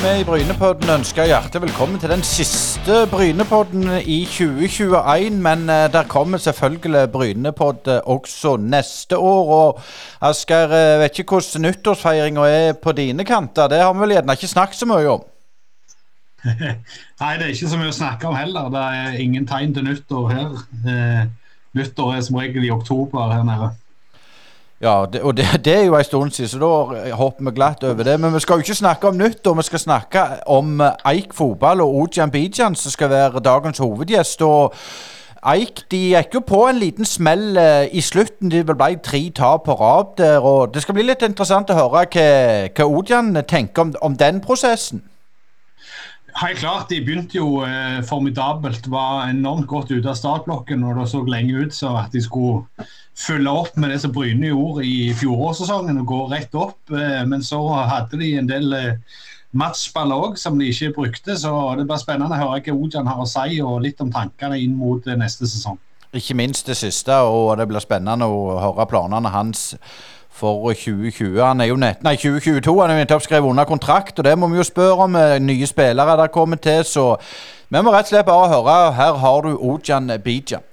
vi i Brynepodden ønsker hjertelig velkommen til den siste Brynepodden i 2021. Men uh, der kommer selvfølgelig Brynepodd uh, også neste år. Og Asker, uh, vet ikke hvordan nyttårsfeiringa er på dine kanter. Det har vi vel gjerne ikke snakket så mye om? Nei, det er ikke så mye å snakke om heller. Det er ingen tegn til nyttår her. Eh, nyttår er som regel i oktober her nede. Ja, det, og det, det, er jo en stund siden, så da hopper vi glatt over det. Men vi skal jo ikke snakke om nyttår, vi skal snakke om Eik fotball og Ojan Bijan, som skal være dagens hovedgjest. og Eik de gikk jo på en liten smell eh, i slutten. Det ble tre tap på rad der. og Det skal bli litt interessant å høre hva, hva Ojan tenker om, om den prosessen. Helt klart, De begynte jo eh, formidabelt. Var enormt godt ute av startblokken. og Det så lenge ut som at de skulle følge opp med det som Bryne gjorde i fjorårssesongen og gå rett opp. Eh, men så hadde de en del eh, matchball òg som de ikke brukte. Så det blir spennende å høre hva Ojan har å si, og litt om tankene inn mot eh, neste sesong. Ikke minst det siste, og det blir spennende å høre planene hans for 2020. Han er jo nett, nei, 2022 han er jo nettopp skrevet under kontrakt, og det må vi jo spørre om. Eh, nye spillere der kommer til, så vi må rett og slett bare høre. Her har du Ojan Bija.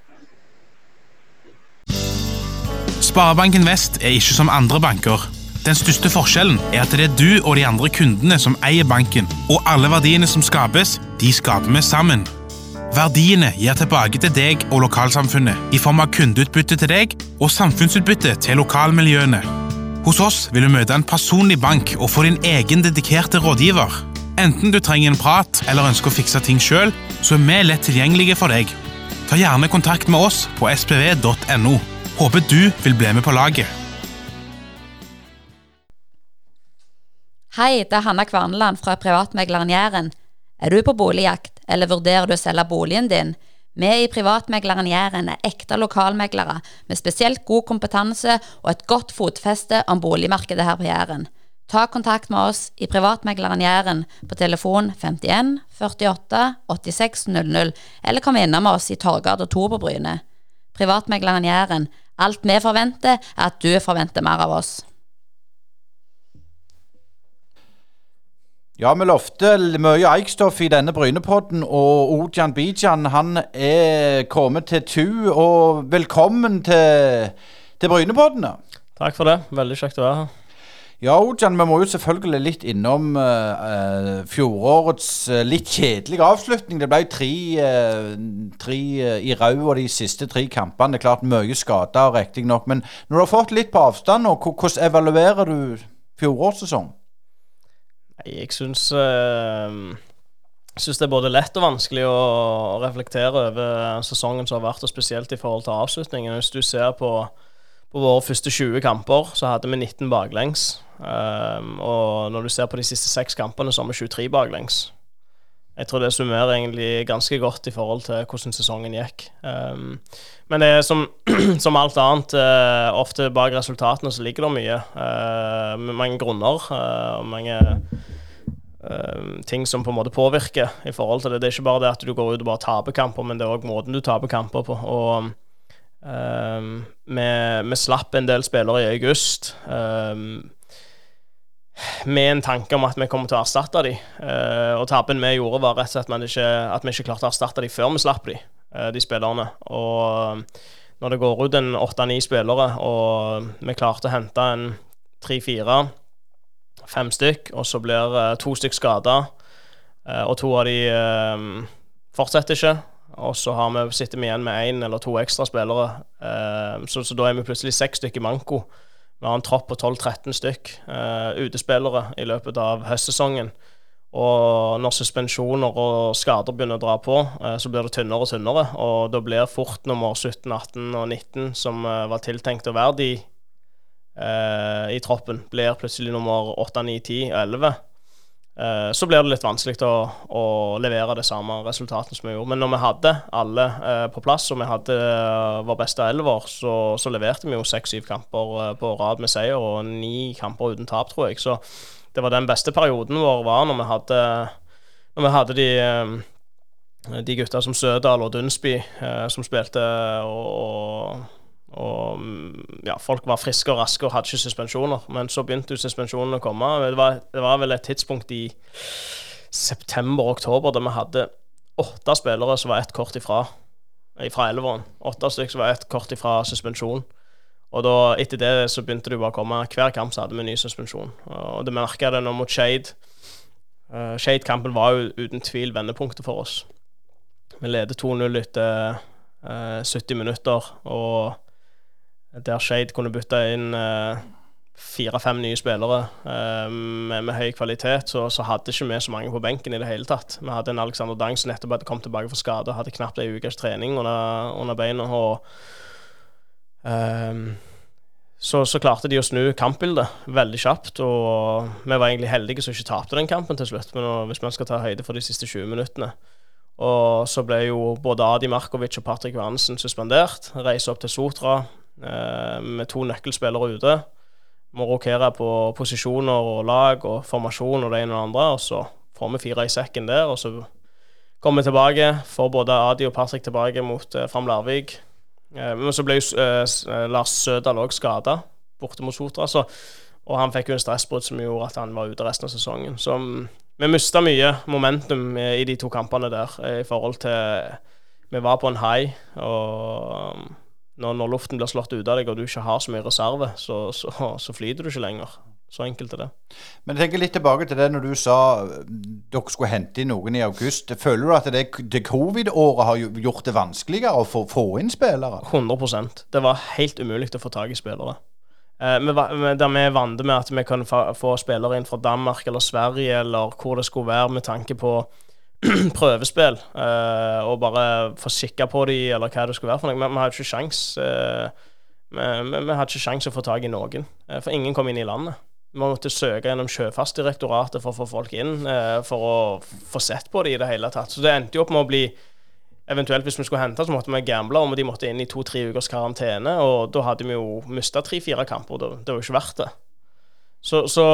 Sparebanken Vest er ikke som andre banker. Den største forskjellen er at det er du og de andre kundene som eier banken, og alle verdiene som skapes, de skaper vi sammen. Verdiene gir tilbake til deg og lokalsamfunnet i form av kundeutbytte til deg og samfunnsutbytte til lokalmiljøene. Hos oss vil du møte en personlig bank og få din egen dedikerte rådgiver. Enten du trenger en prat eller ønsker å fikse ting sjøl, så er vi lett tilgjengelige for deg. Ta gjerne kontakt med oss på spv.no. Håper du vil bli med på laget. Hei, det er Hanna Kvarneland fra Privatmegleren Jæren. Er du på boligjakt? Eller vurderer du å selge boligen din? Vi i Privatmegleren Jæren er ekte lokalmeglere med spesielt god kompetanse og et godt fotfeste om boligmarkedet her på Jæren. Ta kontakt med oss i Privatmegleren Jæren på telefon 51 48 86 00, eller kom innom oss i Torgata 2 på. Privatmegleren Jæren. Alt vi forventer, er at du forventer mer av oss. Ja, vi lovte mye Eikstoff i denne Brynepodden, og Ojan Bijan han er kommet til tu. Og velkommen til, til Brynepodden. Takk for det. Veldig kjekt å være her. Ja, Ojan, vi må jo selvfølgelig litt innom uh, fjorårets uh, litt kjedelige avslutning. Det ble tre, uh, tre i rau og de siste tre kampene. Det er klart mye skader, riktignok. Men når du har fått litt på avstand, hvordan evaluerer du fjorårssesongen? Jeg syns uh, syns det er både lett og vanskelig å, reflektere over sesongen som har vært, og spesielt i forhold til avslutningen. Hvis du ser på, på våre første 20 kamper, så hadde vi 19 baklengs. Um, og når du ser på de siste seks kampene, så har vi 23 baklengs. Jeg tror det summerer egentlig ganske godt i forhold til hvordan sesongen gikk. Um, men det er som, som alt annet, uh, ofte bak resultatene så ligger det mye. Uh, mange grunner uh, og mange ting som på en måte påvirker i forhold til det. Det er ikke bare det at du går ut og bare taper kamper, men det er òg måten du taper kamper på. Og vi, vi, slapp en del spillere i august. Um, med en tanke om at vi kommer til å erstatte dem. Uh, og tabben vi gjorde, var rett og slett ikke, at vi ikke klarte å erstatte dem før vi slapp dem, uh, de spillerne. Og når det går ut en åtte-ni spillere, og vi klarte å hente en tre-fire, fem stykk, og så blir uh, to stykk skada, og to av de fortsetter ikke, og så vi, sitter vi igjen med én eller to ekstra spillere, så, så, da er vi plutselig seks stykker manko. Vi har en tropp på 12-13 stykk uh, utespillere i løpet av høstsesongen. Og når suspensjoner og skader begynner å dra på, uh, så blir det tynnere og tynnere. Og da blir fort nummer 17, 18 og 19, som uh, var tiltenkt å være de i troppen, blir plutselig nummer 8, 9, 10 og 11. Eh, så blir det litt vanskelig å, å, levere det samme resultatet som vi gjorde. Men når vi hadde alle eh, på plass, og vi hadde uh, vår beste elver, så, så leverte vi jo seks-syv kamper uh, på rad med seier og ni kamper uten tap, tror jeg. Så det var den beste perioden vår var når vi hadde, når vi hadde de de gutta som Sødal og Dunsby som spilte, og, og mm, ja, folk var friske og raske og hadde ikke suspensjoner. Men så begynte jo suspensjonene å komme. Det var, det var vel et tidspunkt i september-oktober da vi hadde åtte spillere som var ett kort ifra fra elleveren. Åtte stykker som var ett kort ifra suspensjon. Og da, etter det så begynte det bare å komme Hver kamp så hadde vi ny suspensjon. Og det merka det nå mot Shade. Uh, Shade-kampen var jo uten tvil vendepunktet for oss. Vi leder 2-0 etter uh, 70 minutter, og der Shade kunne bytte inn uh, fire-fem nye spillere uh, med, med, høy kvalitet, så, så, hadde ikke vi så mange på benken i det hele tatt. Vi hadde en Alexander Dang som nettopp hadde kommet tilbake fra skade, hadde knapt ei ukes trening under, under beina. og um, så, så, klarte de å snu kampbildet veldig kjapt. Og vi var egentlig heldige som ikke tapte den kampen til slutt, men hvis man skal ta høyde for de siste 20 minuttene. Og så ble jo både Adi Markovic og Patrick Johansen suspendert. Reise opp til Sotra eh, med to nøkkelspillere ute. Må rokere på posisjoner og lag og formasjon og det ene og det andre. Og så får vi fire i sekken der, og så kommer vi tilbake. Får både Adi og Patrick tilbake mot eh, Fram Larvik. Eh, men så ble jo eh, eh, Lars Sødal òg skada borte mot Sotra. Så, og han fikk jo en stressbrudd som gjorde at han var ute resten av sesongen. Så mm, vi mista mye momentum i de to kampene der i forhold til Vi var på en high, og mm, når, når luften blir slått ut av deg og du ikke har så mye reserve, så, så, så flyter du ikke lenger. Så enkelt er det. Men jeg tenker litt tilbake til det når du sa dere skulle hente inn noen i august. Føler du at det, det covid-året har gjort det vanskeligere å få, få inn spillere? 100% Det var helt umulig å få tak i spillere. Eh, vi, der vi er vant med at vi kan få, få spillere inn fra Danmark eller Sverige, eller hvor det skulle være, med tanke på prøvespill, eh, og bare få kikka på de, eller hva det skulle være for noe. Vi hadde ikke sjans eh, vi, vi, hadde ikke sjans å få tak i noen, eh, for ingen kom inn i landet. Vi måtte søke gjennom Sjøfartsdirektoratet for å få folk inn, for å få sett på det i det hele tatt. Så det endte jo opp med å bli Eventuelt hvis vi skulle hente, så måtte vi gamble om de måtte inn i to-tre ukers karantene. Og da hadde vi jo mista tre-fire kamper. Det var jo ikke verdt det. Så, så,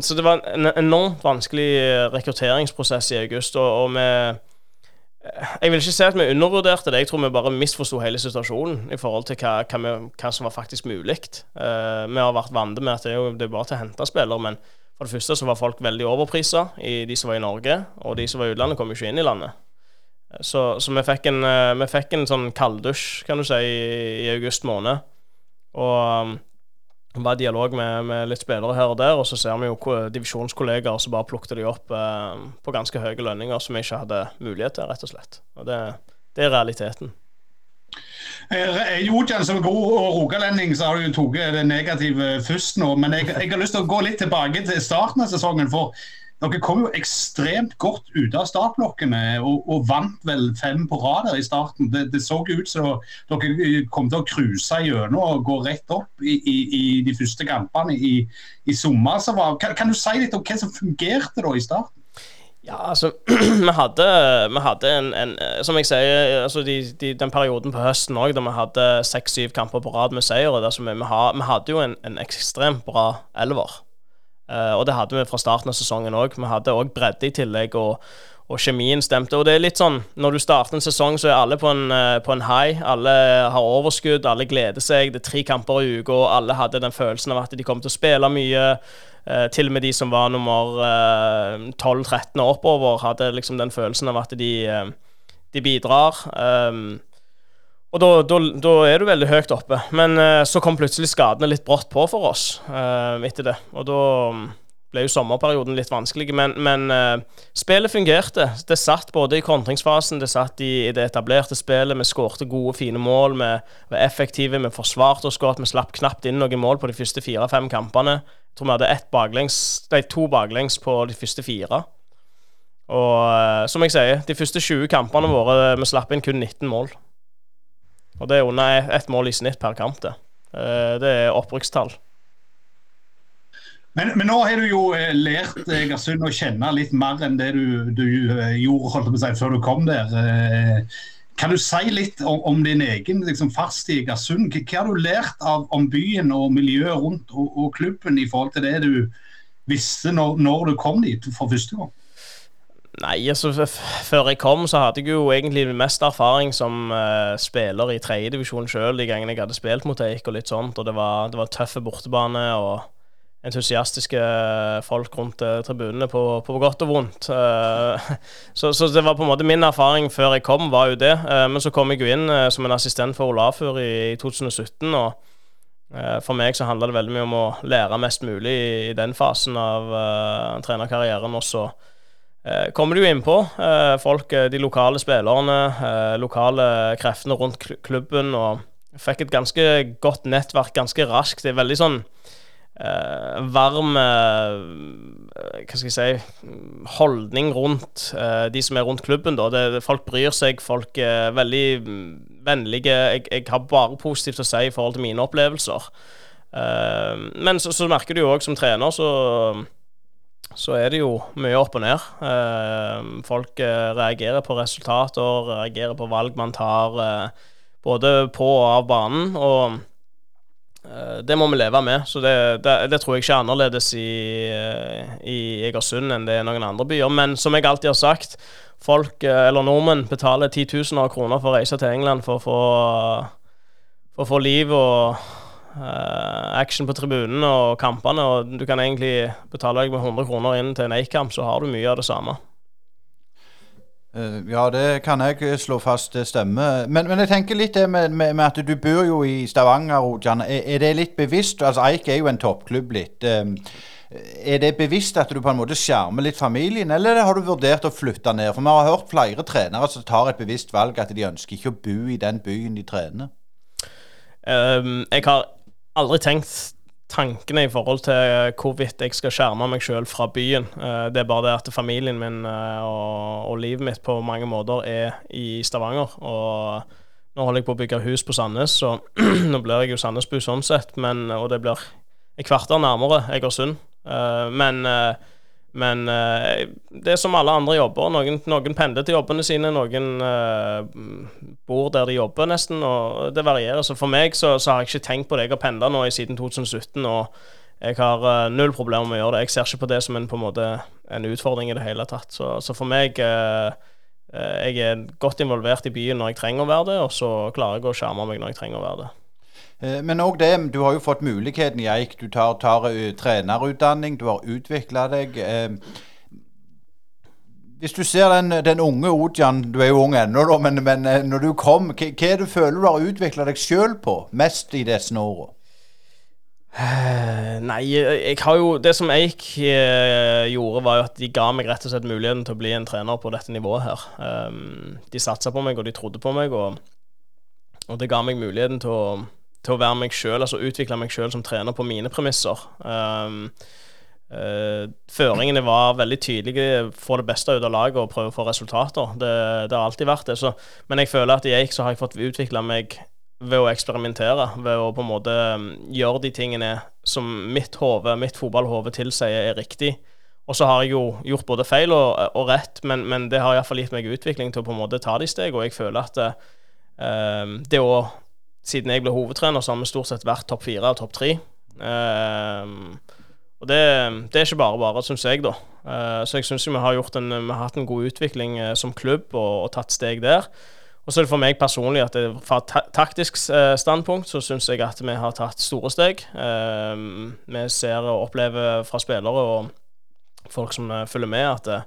så, det var en enormt vanskelig rekrutteringsprosess i august. Og, og vi jeg vil ikke si at vi undervurderte det, jeg tror vi bare misforsto hele situasjonen i forhold til hva, hva, vi, hva som var faktisk mulig. Uh, vi har vært vant med at det er, jo, det er bare til å hente spillere, men for det første så var folk veldig overprisa, de som var i Norge, og de som var i utlandet, kom jo ikke inn i landet. Så, så vi, fikk en, vi, fikk en, sånn kalddusj, kan du si, i, i august måned. Og var dialog med, med, litt spillere her og der, og så ser vi jo divisjonskollegaer som bare plukket de opp eh, på ganske høye lønninger som vi ikke hadde mulighet til, rett og slett. Og det, det er realiteten. Eh, Jojan, som god og rogalending, så har du tatt det negative først nå. Men jeg, jeg, har lyst til å gå litt tilbake til starten av sesongen. For dere kom jo ekstremt godt ut av startblokkene og, og, vant vel fem på rad i starten. Det, det så ut som dere kom til å cruise gjennom og gå rett opp i, i, i de første kampene i, i sommer. Kan, kan, du si litt om hva som fungerte da i starten? Ja, altså Vi hadde, vi hadde en, en, Som jeg sier, altså de, de, den perioden på høsten òg, da vi hadde seks-syv kamper på rad med seier, vi, vi, vi, hadde jo en, en ekstremt bra elver. Uh, og det hadde vi fra starten av sesongen òg. Vi hadde òg bredde i tillegg, og, og, kjemien stemte. Og det er litt sånn, når du starter en sesong, så er alle på en, uh, på en high. Alle har overskudd, alle gleder seg. Det er tre kamper i uka, og alle hadde den følelsen av at de kom til å spille mye. Eh, til og med de som var nummer 12-13 og oppover, hadde liksom den følelsen av at de, de bidrar. Um, og da, da, da, er du veldig høyt oppe. Men uh, så kom plutselig skadene litt brått på for oss uh, etter det. Og da mm, ble jo sommerperioden litt vanskelig. Men, men uh, spillet fungerte. Det satt både i kontringsfasen, det satt i, i det etablerte spillet. Vi skårte gode, fine mål. Vi var effektive, vi forsvarte oss godt. Vi slapp knapt inn noen mål på de første fire-fem kampene. Jeg tror vi hadde ett baklengs, nei, to baklengs på de første fire. Og som jeg sier, de første 20 kampene våre, vi slapp inn kun 19 mål. Og det er under ett mål i snitt per kamp, det. Eh, det er opprykkstall. Men, men, nå har du jo eh, lært Egersund å kjenne litt mer enn det du, du eh, gjorde å før du kom der. Kan du si litt om, om din egen liksom, fast i Egersund? Hva har du lært av, om byen og miljøet rundt og, og, klubben i forhold til det du visste når, når du kom dit for første gang? Nei, altså før jeg kom, så hadde jeg jo egentlig mest erfaring som uh, spiller i tredjedivisjon sjøl de gangene jeg hadde spilt mot Eik og litt sånt. Og det var, det var tøffe bortebane og entusiastiske folk rundt uh, tribunene på, på, godt og vondt. Uh, så, så, det var på en måte min erfaring før jeg kom, var jo det. men så kom jeg jo inn som en assistent for Olafur i, i 2017. og for meg så handla det veldig mye om å lære mest mulig i, i den fasen av trenerkarrieren. Og så Eh, kommer du inn på. folk, eh, de lokale spillerne, lokale kreftene rundt klubben, og fikk et ganske godt nettverk ganske raskt. Det er veldig sånn eh, varm eh, Hva skal jeg si holdning rundt eh, de som er rundt klubben. Da. Det, folk bryr seg, folk er veldig vennlige. Jeg, jeg, har bare positivt å si i forhold til mine opplevelser. men så, så merker du jo òg som trener, så så er det jo mye opp og ned. Eh, folk eh, reagerer på resultater, reagerer på valg man tar eh, både på og av banen. Og det må vi leve med. Så det, det, det tror jeg ikke er annerledes i, i Egersund enn det er noen andre byer. Men som jeg alltid har sagt, folk, eller nordmenn, betaler titusener av kroner for å reise til England for å få, for å få liv og action på tribunen og kampene, og du kan egentlig betale deg med 100 kroner inn til en Eik-kamp, så har du mye av det samme. Uh, ja, det kan jeg slå fast, det stemmer. Men, men jeg tenker litt det med, med, med, at du bor jo i Stavanger, Ojan. Er, er, det litt bevisst? Altså, Eik er jo en toppklubb litt. Um, er det bevisst at du på en måte skjermer litt familien, eller har du vurdert å flytte ned? For vi har hørt flere trenere som tar et bevisst valg at de ønsker ikke å bo i den byen de trener. Um, jeg har aldri tenkt tankene i forhold til hvorvidt jeg skal skjerme meg sjøl fra byen. Eh, det er bare det at familien min eh, og, og, livet mitt på mange måter er i Stavanger. Og nå holder jeg på å bygge hus på Sandnes, så nå blir jeg jo Sandnesbu sånn sett. Men, og det blir et kvarter nærmere Egersund. Eh, men men uh, det er som alle andre jobber. Noen, noen pendler til jobbene sine, noen uh, bor der de jobber, nesten. Og det varierer. Så for meg så, så har jeg ikke tenkt på det. Jeg har pendla nå i siden 2017, og jeg har uh, null problemer med å gjøre det. Jeg ser ikke på det som en, på en, måte, en utfordring i det hele tatt. Så, så for meg Jeg er godt involvert i byen når jeg trenger å være det, og så klarer jeg å skjerme meg når jeg trenger å være det. Eh, men òg det, du har jo fått muligheten i Eik. Du tar, tar uh, trenerutdanning, du har utvikla deg. Uh, hvis du ser den, den unge Odjan, du er jo ung ennå, men, men uh, når du kom, hva, er det du føler du har utvikla deg sjøl på mest i disse åra? Nei, jeg har jo Det som Eik gjorde, var jo at de ga meg rett og slett muligheten til å bli en trener på dette nivået her. De satsa på meg, og de trodde på meg, og, og det ga meg muligheten til å til å være meg sjøl, altså utvikle meg sjøl som trener på mine premisser. Um, uh, føringene var veldig tydelige. Få det beste ut av laget og prøve å få resultater. Det, det, har alltid vært det. Så, men jeg føler at i Eik så har jeg fått utvikla meg ved å eksperimentere. Ved å på en måte um, gjøre de tingene som mitt hode, mitt fotballhode tilsier er riktig. Og så har jeg jo gjort både feil og, og rett, men, men det har iallfall gitt meg utvikling til å på en måte ta de steg, og jeg føler at uh, det å siden jeg ble hovedtrener, så har vi stort sett vært topp fire og topp tre. Uh, og det, det, er ikke bare bare, syns jeg, da. Uh, så jeg syns vi vi har hatt en god utvikling uh, som klubb og, og, tatt steg der. Og så er det for meg personlig at det, fra ta taktisk eh, standpunkt så syns jeg at vi har tatt store steg. Ehm, vi ser og opplever fra spillere og folk som følger med, at det,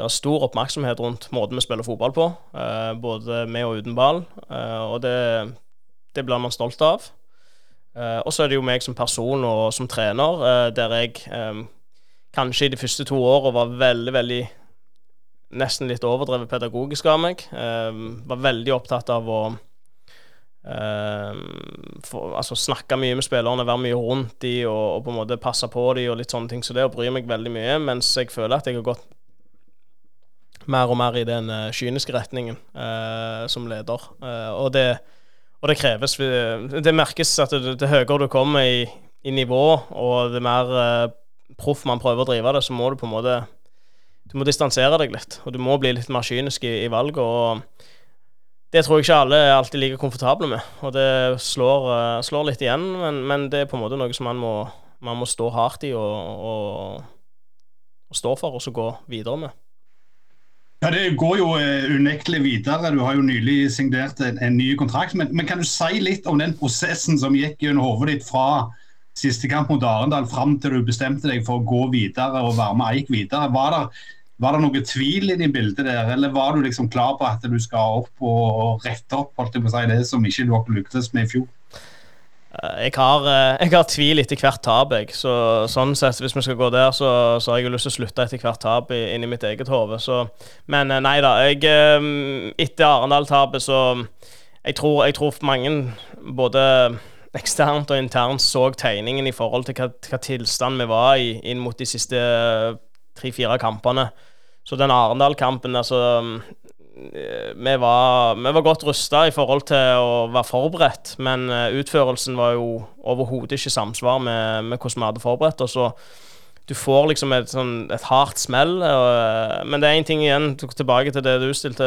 det er stor oppmerksomhet rundt måten vi spiller fotball på, både med og uten ball. og det det blir man stolt av. Uh, og så er det jo meg som person og som trener, uh, der jeg um, kanskje i de første to åra var veldig, veldig Nesten litt overdrevet pedagogisk av meg. Um, var veldig opptatt av å um, for, altså snakke mye med spillerne, være mye rundt de og, og, på en måte passe på de og litt sånne ting. Så det og bry meg veldig mye, mens jeg føler at jeg har gått mer og mer i den uh, kyniske retningen som leder. og det og det kreves Det merkes at det, det høyere du kommer i, i, nivå, og det mer uh, proff man prøver å drive det, så må du på en måte Du må distansere deg litt, og du må bli litt mer kynisk i, i valget. og det tror jeg ikke alle er alltid like komfortable med, og det slår, uh, slår litt igjen. Men, men, det er på en måte noe som man må, man må stå hardt i og, og, og stå for, og så gå videre med. Ja, Det går jo uh, unektelig videre. Du har jo nylig signert en, en ny kontrakt. Men, men, kan du si litt om den prosessen som gikk gjennom hodet ditt fra siste kamp mot Arendal fram til du bestemte deg for å gå videre og være med Eik videre? Var det, var det noe tvil i bildet der, eller var du liksom klar på at du skal opp og rette opp holdt jeg på å si, det som ikke du lyktes med i fjor? Eh, jeg har, eh, jeg har, tvil etter hvert tap. jeg. Så, sånn sett, Hvis vi skal gå der, så, så har jeg jo lyst til å slutte etter hvert tap inni mitt eget hode. Men eh, nei da. Jeg, etter Arendal-tapet så jeg tror, jeg tror mange, både eksternt og internt, så tegningen i forhold til hva, hva tilstand vi var i inn mot de siste tre-fire kampene. Så den Arendal-kampen, altså vi var, vi var, godt rusta i forhold til å være forberedt, men eh, utførelsen var jo overhodet ikke samsvar med, med, hvordan vi hadde forberedt oss. Du får liksom et, sånn, et hardt smell. Og, eh, men det er én ting igjen, tilbake til det du stilte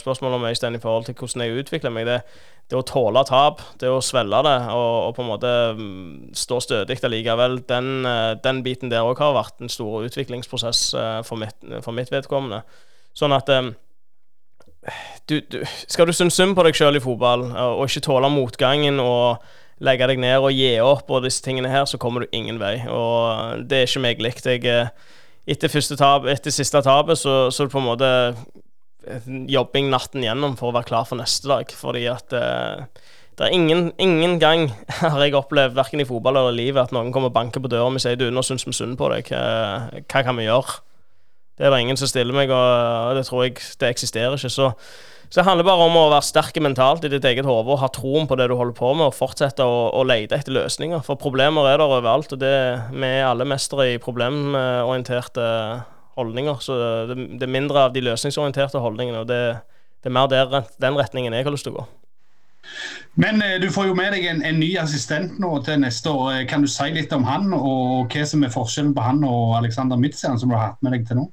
spørsmål om, Øystein, i forhold til hvordan jeg utvikler meg. Det, det å tåle tap, det å svelge det og, og på en måte mm, stå stødig allikevel, den, eh, den biten der òg har vært en stor utviklingsprosess for mitt, for mitt vedkommende. Sånn at du, du, Skal du synes synd på deg sjøl i fotball og ikke tåle motgangen og legge deg ned og gi opp og disse tingene her, så kommer du ingen vei. Og det er ikke meg likt. Jeg, eh, etter, første tab, etter siste tapet så, så er det på en måte jobbing natten gjennom for å være klar for neste dag. Fordi at eh, det er ingen, ingen, gang har jeg opplevd, verken i fotball eller i livet, at noen kommer og banker på døra og sier du, nå syns vi synd på deg, hva, hva kan vi gjøre? Det er det ingen som stiller meg, og det tror jeg det eksisterer ikke. Så, så det handler bare om å være sterk mentalt i ditt eget hode og ha troen på det du holder på med, og fortsette å, å lete etter løsninger. For problemer er der overalt, og det, vi er alle mestere i problemorienterte holdninger. Så det, det, er mindre av de løsningsorienterte holdningene, og det, det er mer der, den retningen jeg har lyst til å gå. Men eh, du får jo med deg en, en, ny assistent nå til neste år. Eh, kan du si litt om han, og hva som er forskjellen på han og Alexander Mitzian, som du har hatt med deg til nå?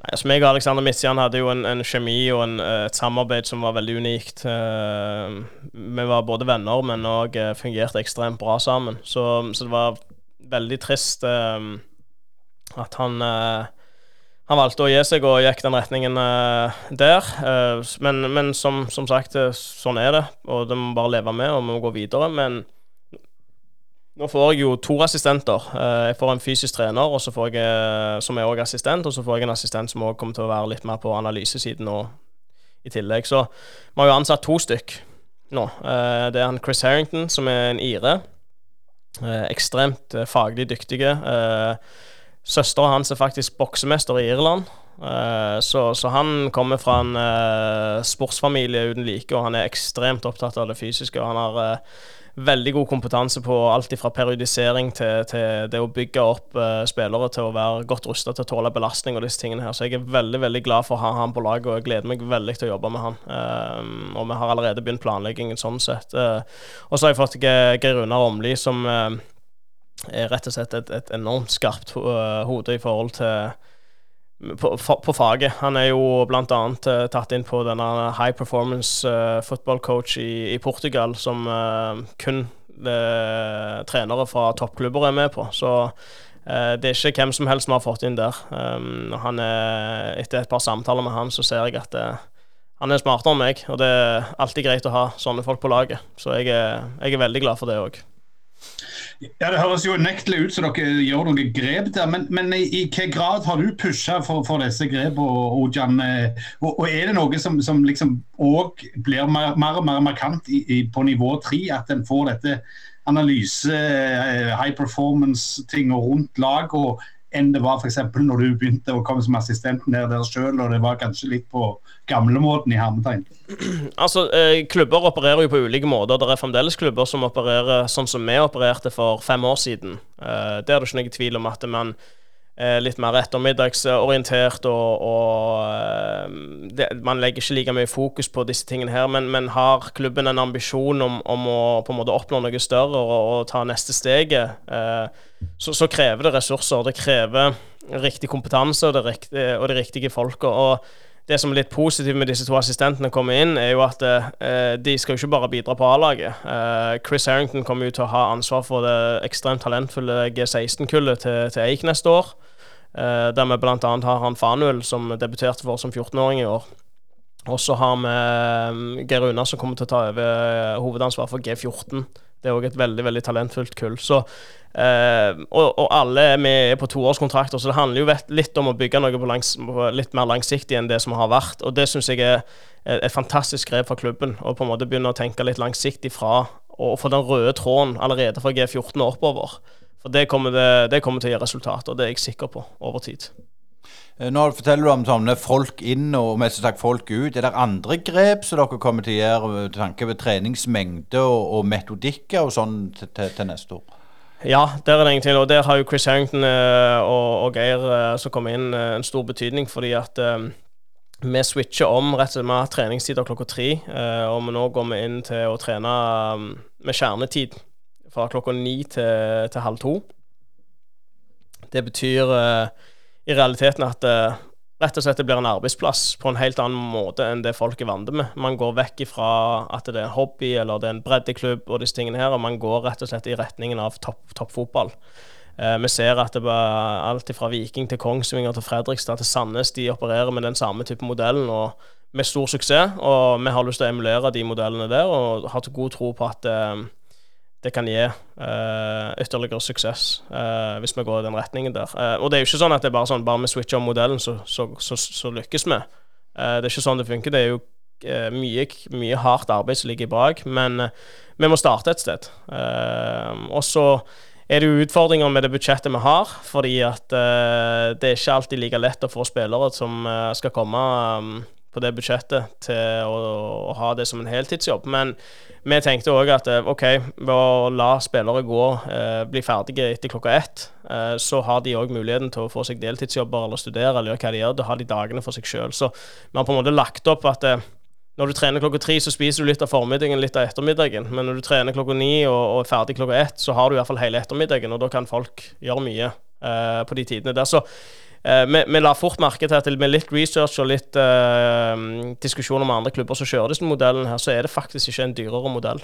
Nei, altså meg og Alexander Mitzian hadde jo en, en kjemi og en, eh, et samarbeid som var veldig unikt. Uh, vi var både venner, men òg uh, fungerte ekstremt bra sammen. Så, så, det var veldig trist at han han valgte å gi seg og gikk den retningen der. Men, men som, som, sagt, sånn er det. Og det må bare leve med, og vi må gå videre. Men nå får jeg jo to assistenter. Uh, jeg får en fysisk trener og så får jeg, som er også assistent, og så får jeg en assistent som også kommer til å være litt mer på analysesiden nå i tillegg. Så vi har jo ansatt to stykk nå. det er han Chris Harrington, som er en ire. ekstremt faglig dyktige. Søstera hans er faktisk boksemester i Irland. Så, så, han kommer fra en sportsfamilie uten like, og han er ekstremt opptatt av det fysiske. Og han har veldig god kompetanse på alt fra periodisering til, til, det å bygge opp spillere til å være godt rusta til å tåle belastning og disse tingene her. Så jeg er veldig veldig glad for å ha han på laget, og jeg gleder meg veldig til å jobbe med han. og vi har allerede begynt planleggingen sånn sett. og så har jeg fått Geir Runar Åmli som er rett og slett et, et enormt skarpt uh, hode i forhold til på, på, faget. Han er jo bl.a. Uh, tatt inn på denne high performance uh, football coach i, i Portugal, som uh, kun uh, trenere fra toppklubber er med på. Så det er ikke hvem som helst vi har fått inn der. Um, er, etter et par samtaler med han, så ser jeg at han er smartere enn meg, og det er alltid greit å ha sånne folk på laget. Så jeg er, jeg er veldig glad for det òg. Ja, Det høres jo unektelig ut som dere gjør noen grep der. Men, men i, i hvilken grad har du pusha for, for, disse grepene, Ojan? Og, og, er det noe som, som liksom òg blir mer, mer, og mer markant i, i, på nivå tre? At en får dette analyse, eh, high performance-ting rundt lag, og enn det var f.eks. når du begynte å komme som assistent ned der sjøl, og det var kanskje litt på gamlemåten i hermetegn? Altså, eh, Klubber opererer jo på ulike måter. Det er fremdeles klubber som opererer sånn som vi opererte for fem år siden. Eh, det er det ikke noe tvil om at man litt mer ettermiddagsorientert, og, og eh, det, man legger ikke like mye fokus på disse tingene her. Men, men har klubben en ambisjon om, om, å på en måte oppnå noe større og, og ta neste steget, eh, så, så, krever det ressurser. Det krever riktig kompetanse og det, riktige, og de riktige folka. Det som er litt positivt med disse to assistentene kommer inn, er jo at eh, de skal jo ikke bare bidra på A-laget. Eh, Chris Harrington kommer jo til å ha ansvar for det ekstremt talentfulle G16-kullet til, til Eik neste år. Uh, der vi bl.a. har han Fanuel, som debuterte for oss som 14-åring i år. Og så har vi um, Geir Una, som kommer til å ta over hovedansvar for G14. Det er òg et veldig veldig talentfullt kull. Så, uh, og, og, alle er med på toårskontrakter, så det handler jo litt om å bygge noe langs, litt mer langsiktig enn det som har vært. Og det syns jeg er et fantastisk grep fra klubben. Å på en måte begynne å tenke litt langsiktig fra å få den røde tråden allerede fra G14 og oppover. For det kommer, det, det kommer til å gi resultater, det er jeg sikker på, over tid. Eh, nå forteller du om sånne folk inn og mest sagt folk ut. Er det andre grep som dere kommer til å gjøre med tanke på treningsmengde og, og metodikker og sånn til, til, til, neste år? Ja, der er det ingenting. Og der har jo Chris Harrington eh, og, og Geir eh, som kommer inn, en stor betydning. Fordi at vi switcher om rett og slett med treningstider klokka tre. og nå går vi inn til å trene med kjernetid fra klokka ni til, til halv to. Det betyr i realiteten at uh, rett og slett det blir en arbeidsplass på en helt annen måte enn det folk er vant med. Man går vekk ifra at det er en hobby eller det er en breddeklubb og disse tingene her, og man går rett og slett i retningen av toppfotball. Top uh, vi ser at det er alt fra Viking til Kongsvinger til Fredrikstad til Sandnes de opererer med den samme type modellen. og med stor suksess, og vi har lyst til å emulere de modellene der, og har god tro på at det kan gi uh, ytterligere suksess uh, hvis vi går i den retningen der. Uh, og det er jo ikke sånn at det er bare sånn bare vi switcher om modellen, så, så, så, så lykkes vi. det er ikke sånn det funker. Det er jo mye, mye, hardt arbeid som ligger bak, men vi må starte et sted. og så er det jo utfordringer med det budsjettet vi har, fordi at det er ikke alltid like lett å få spillere som skal komme um, på det budsjettet til å, å, ha det som en heltidsjobb. Men vi tenkte òg at eh, OK, ved å la spillere gå, eh, bli ferdige etter klokka ett, eh, så har de òg muligheten til å få seg deltidsjobber eller studere eller gjøre hva de gjør. Da har de dagene for seg sjøl. Så vi har på en måte lagt opp at eh, når du trener klokka tre, så spiser du litt av formiddagen, litt av ettermiddagen. Men når du trener klokka ni og, og er ferdig klokka ett, så har du i hvert fall hele ettermiddagen, og da kan folk gjøre mye eh, på de tidene der. Så Uh, vi, vi, la fort merke til at med litt research og litt uh, diskusjoner med andre klubber som kjører disse modellene, her, så er det faktisk ikke en dyrere modell.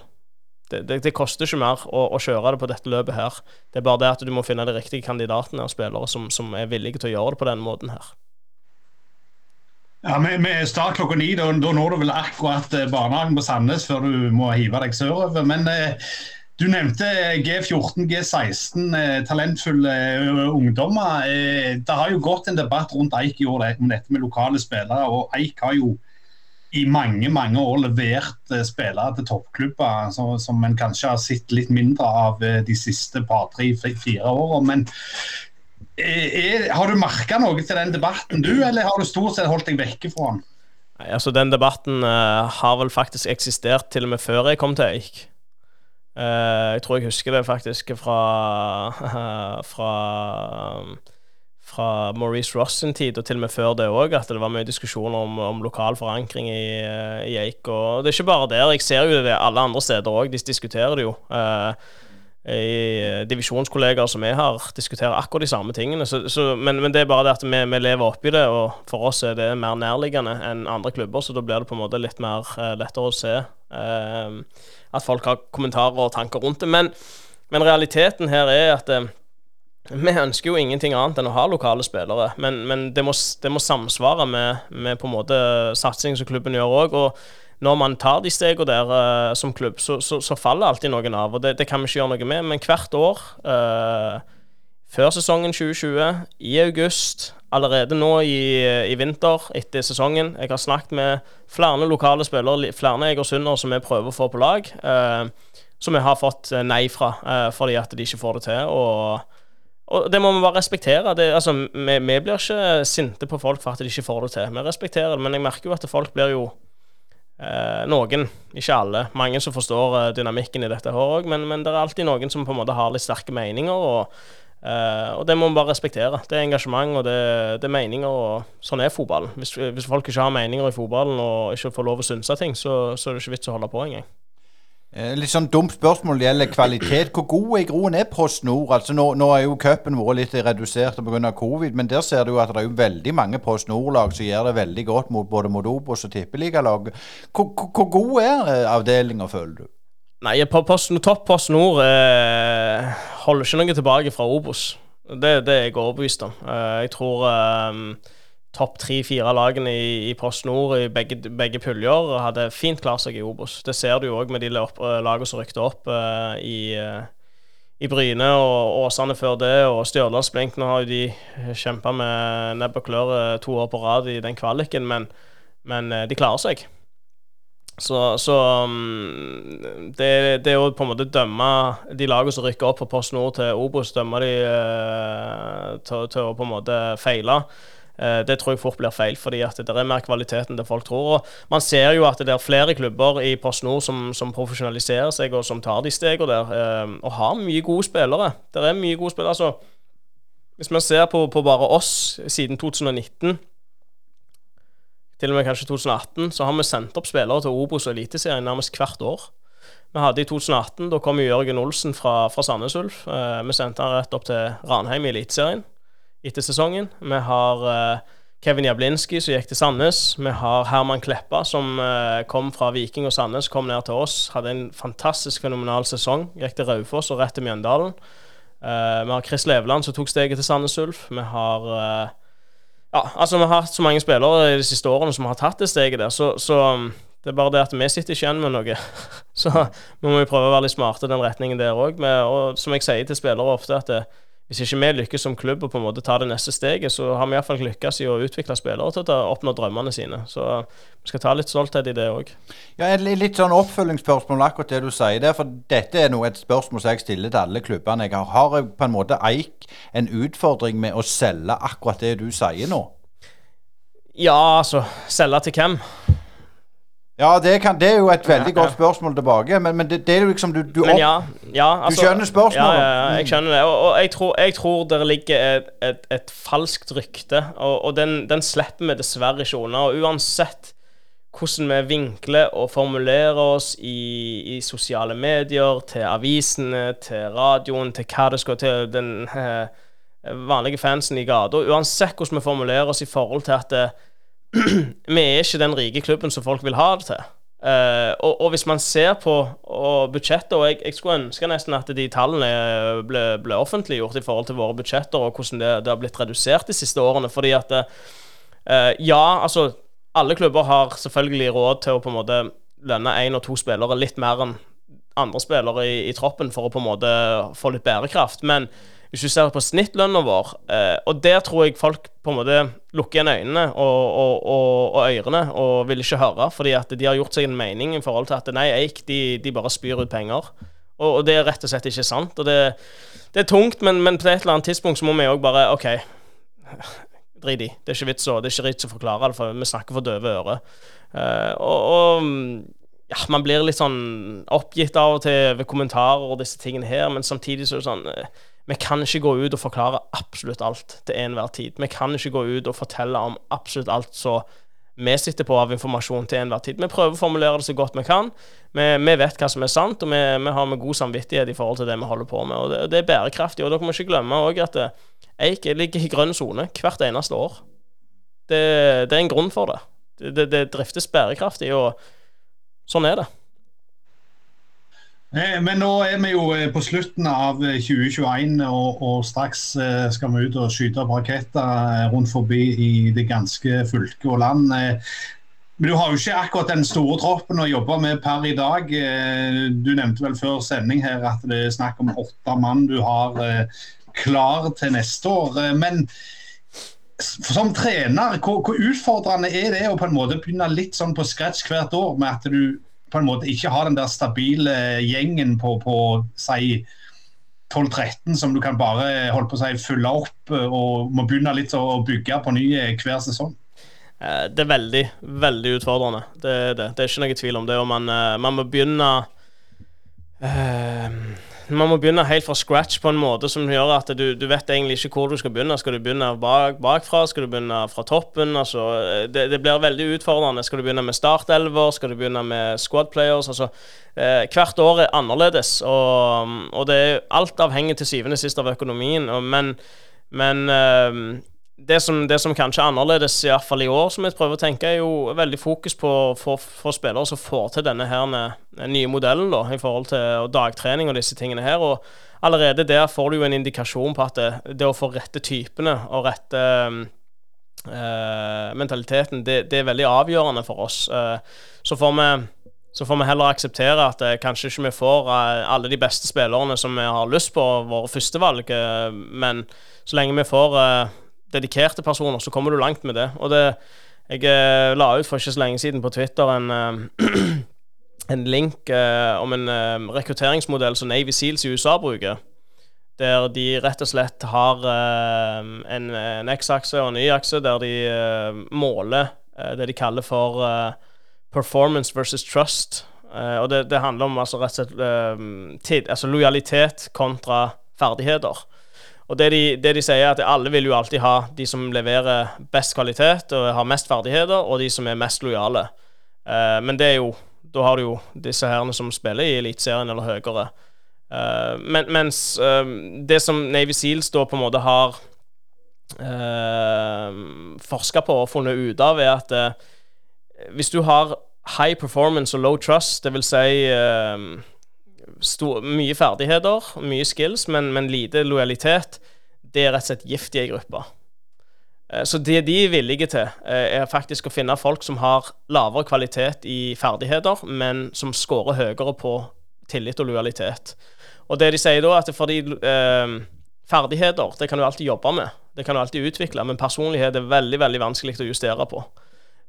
Det, det, det koster ikke mer å, å, kjøre det på dette løpet her. Det er bare det at du må finne de riktige kandidatene og spillere som, som er villige til å gjøre det på denne måten her. Ja, Med, med start klokka ni, da, da når du vel akkurat eh, barnehagen på Sandnes før du må hive deg sørover. Men eh, du nevnte G14, G16, eh, talentfulle eh, ungdommer. Eh, det har jo gått en debatt rundt Eik i år om dette med lokale spillere. og Eik har jo i mange mange år levert spillere til toppklubber som en kanskje har sett litt mindre av de siste par, tre, fire årene. Men er, har du merka noe til den debatten, du, eller har du stort sett holdt deg vekke fra den? Altså Den debatten har vel faktisk eksistert til og med før jeg kom til Eik. Uh, jeg tror jeg husker det faktisk fra fra, fra Maurice Ross sin tid, og til og med før det òg, at det var mye diskusjoner om, om lokal forankring i, i, Eik. Og det er ikke bare der. Jeg ser jo det alle andre steder òg. De diskuterer det jo. Uh, i divisjonskollegaer som jeg har, diskuterer akkurat de samme tingene. Så, så, men, men, det er bare det at vi, vi, lever oppi det, og for oss er det mer nærliggende enn andre klubber, så da blir det på en måte litt mer uh, lettere å se. Uh, at folk har kommentarer og tanker rundt det. Men, men realiteten her er at eh, vi ønsker jo ingenting annet enn å ha lokale spillere. Men, men det, må, det, må, samsvare med, med på en måte satsing som klubben gjør òg. Og når man tar de stegene der uh, som klubb, så, så, så, faller alltid noen av. Og det, det, kan vi ikke gjøre noe med. Men hvert år uh, før sesongen 2020, i august, allerede nå i, i, vinter, etter sesongen. Jeg har snakket med flere lokale spillere, flere egersunder som vi prøver å få på lag, eh, som vi har fått eh, nei fra eh, fordi at de ikke får det til. Og, og det må vi bare respektere. Det, altså, vi, vi, blir ikke sinte på folk for at de ikke får det til. Vi respekterer det, men jeg merker jo at folk blir jo eh, Noen, ikke alle. Mange som forstår eh, dynamikken i dette her òg, men, men det er alltid noen som på en måte har litt sterke meninger. og Uh, og det må vi bare respektere. Det er engasjement og det, det er meninger, og sånn er fotballen. Hvis, hvis, folk ikke har meninger i fotballen og ikke får lov å synse ting, så, så, er det ikke vits å holde på engang. Eh, litt sånn dumt spørsmål det gjelder kvalitet. Hvor god i groen er Post Nord? Altså nå, nå er jo cupen vår litt redusert pga. covid, men der ser du jo at det er jo veldig mange Post Nord-lag som gjør det veldig godt mot både mot Obos og tippeligalag. Hvor, hvor, hvor god er eh, avdelinga, føler du? Nei, Topp Post Nord eh, holder ikke noe tilbake fra Obos. Det, det er jeg overbevist om. Eh, jeg tror um, topp tre-fire lagene i, i Post Nord i begge, begge puljer hadde fint klart seg i Obos. Det ser du jo òg med de lagene som rykte opp uh, i, uh, i Bryne og Åsane før det, og Stjørdals Blink. Nå har jo de kjempa med nebb og klør to år på rad i den kvaliken, men, men de klarer seg. Så, så um, det, det å på en måte dømme de lagene som rykker opp fra Post Nord til Obos, dømme de uh, til, til, å på en måte feile, uh, det tror jeg fort blir feil. fordi at det er mer kvalitet enn det folk tror. Og man ser jo at det er flere klubber i Post Nord som, som profesjonaliserer seg, og som tar de stegene der, uh, og har mye gode spillere. Det er mye gode spillere. altså Hvis man ser på, på bare oss siden 2019 til og med kanskje 2018, så har vi sendt opp spillere til Obos og Eliteserien nærmest hvert år. Vi hadde i 2018, da kom Jørgen Olsen fra, fra Sandnes Ulf. Eh, vi sendte han rett opp til Ranheim i Eliteserien etter sesongen. Vi har eh, Kevin Jablinski som gikk til Sandnes. Vi har Herman Kleppa som eh, kom fra Viking og Sandnes, kom ned til oss. Hadde en fantastisk fenomenal sesong. Gikk til Raufoss og rett til Mjøndalen. Eh, vi har Chris Leveland som tok steget til Sandnes Ulf. Vi har eh, ja, altså Vi har hatt så mange spillere de siste årene som har tatt det steget der, så, så um, det er bare det at vi sitter ikke igjen med noe. så vi må jo prøve å være litt smarte i den retningen der òg. Og som jeg sier til spillere ofte, at det, hvis ikke vi lykkes som klubb og på en måte ta det neste steget, så har vi iallfall lykkes i å utvikle spillere til å oppnå drømmene sine. Så vi skal ta litt stolthet i det òg. Ja, litt sånn oppfølgingsspørsmål akkurat det du sier der. For dette er noe et spørsmål som jeg stiller til alle klubbene jeg har. Har på en måte Eik en utfordring med å selge akkurat det du sier nå? Ja, altså Selge til hvem? Ja, det, kan, det, er jo et veldig godt spørsmål tilbake, men, men det, det, er jo liksom Du, du, opp, ja, ja, altså, du skjønner spørsmålet? Ja, ja, jeg skjønner det. Og, og jeg, tror, jeg, tror, det ligger et, et, et falskt rykte, og, og den, den, slipper vi dessverre ikke unna. Og uansett hvordan vi vinkler og formulerer oss i, i sosiale medier, til avisene, til radioen, til hva det skal til den eh, vanlige fansen i gata Uansett hvordan vi formulerer oss i forhold til at det, vi er ikke den rike klubben som folk vil ha det til. Uh, og, og, hvis man ser på budsjettet, og jeg, jeg, skulle ønske nesten at de tallene ble, ble offentliggjort i forhold til våre budsjetter, og hvordan det, det har blitt redusert de siste årene. Fordi at uh, Ja, altså Alle klubber har selvfølgelig råd til å på en måte lønne én og to spillere litt mer enn andre spillere i, i troppen for å på en måte få litt bærekraft. Men hvis du ser på snittlønna vår, eh, og der tror jeg folk på en måte lukker igjen øynene og, og, og, og, ørene og vil ikke høre, fordi at de har gjort seg en mening i forhold til at nei, Eik de, de bare spyr ut penger. Og, det er rett og slett ikke sant. Og det, det er tungt, men, men, på et eller annet tidspunkt så må vi òg bare OK, drit i. Det er ikke vits å, det er ikke vits å forklare det, for vi snakker for døve ører. Eh, og, ja, man blir litt sånn oppgitt av og til ved kommentarer og disse tingene her, men samtidig så er det sånn uh, vi kan ikke gå ut og forklare absolutt alt til enhver tid. Vi kan ikke gå ut og fortelle om absolutt alt som vi sitter på av informasjon til enhver tid. Vi prøver å formulere det så godt vi kan. Vi, vi vet hva som er sant, og vi, vi, har med god samvittighet i forhold til det vi holder på med. Og det, det er bærekraftig. Og dere må ikke glemme at eh, eik ligger i grønn sone hvert eneste år. Det, det, er en grunn for det. Det, det driftes bærekraftig, og sånn er det. Eh, men nå er vi jo eh, på slutten av 2021, eh, og, og straks skal vi ut og skyte opp raketter rundt forbi i det ganske fylke og land. Men du har jo ikke akkurat den store troppen å jobbe med per i dag. Du nevnte vel før sending her at det er snakk om åtte mann du har klar til neste år. Men som trener, hvor, hvor utfordrende er det å på en måte begynne litt sånn på scratch hvert år med at du på en måte ikke har den der stabile gjengen på, på si 12-13 som du kan bare holde på å si fylle opp eh, og må begynne litt å bygge på ny eh, hver sesong? Eh, det er veldig, veldig utfordrende. Det, det, det er ikke noe tvil om det. Og man, man må begynne man må begynne helt fra scratch på en måte som gjør at du, du vet egentlig ikke hvor du skal begynne. Skal du begynne bak, bakfra? Skal du begynne fra toppen? Altså, det, det, blir veldig utfordrende. Skal du begynne med startelver? Skal du begynne med squad players? Altså, eh, hvert år er annerledes, og, og det er alt avhengig til syvende og sist av økonomien. Og, men, men eh, det som, det som kanskje er annerledes, i hvert fall i år, som jeg prøver å tenke, er jo veldig fokus på for, spillere som får til denne her nye modellen da, i forhold til dagtrening og disse tingene her. og Allerede der får du jo en indikasjon på at det, det å få rette typene og rette øh, mentaliteten, det, det, er veldig avgjørende for oss. Så får vi så får vi heller akseptere at eh, kanskje ikke vi får eh, alle de beste spillerne som vi har lyst på, våre førstevalg, eh, men så lenge vi får eh, dedikerte personer, så kommer du langt med det. Og det, jeg eh, la ut for ikke så lenge siden på Twitter en, eh, en link eh, om en rekrutteringsmodell som Navy Seals i USA bruker. Der de rett og slett har en, en X-akse og en Y-akse, der de måler det de kaller for performance versus trust. og det, det, handler om altså rett og slett tid, altså lojalitet kontra ferdigheter. Og det de, det de, sier, er at alle vil jo alltid ha de som leverer best kvalitet og har mest ferdigheter, og de som er mest lojale. Uh, men det er jo Da har du jo disse herrene som spiller i Eliteserien eller høyere. Uh, men, mens uh, det som Navy Seals da på en måte har uh, forska på og funnet ut av, er at hvis du har high performance og low trust, det vil si stor, mye ferdigheter, mye skills, men, men, lite lojalitet, det er rett og slett gift i ei gruppe. Eh, så det de er villige til, eh, er faktisk å finne folk som har lavere kvalitet i ferdigheter, men som scorer høyere på tillit og lojalitet. Og det de sier da, at fordi eh, ferdigheter det kan du alltid jobbe med, det kan du alltid utvikle, men personlighet er veldig veldig vanskelig å justere på.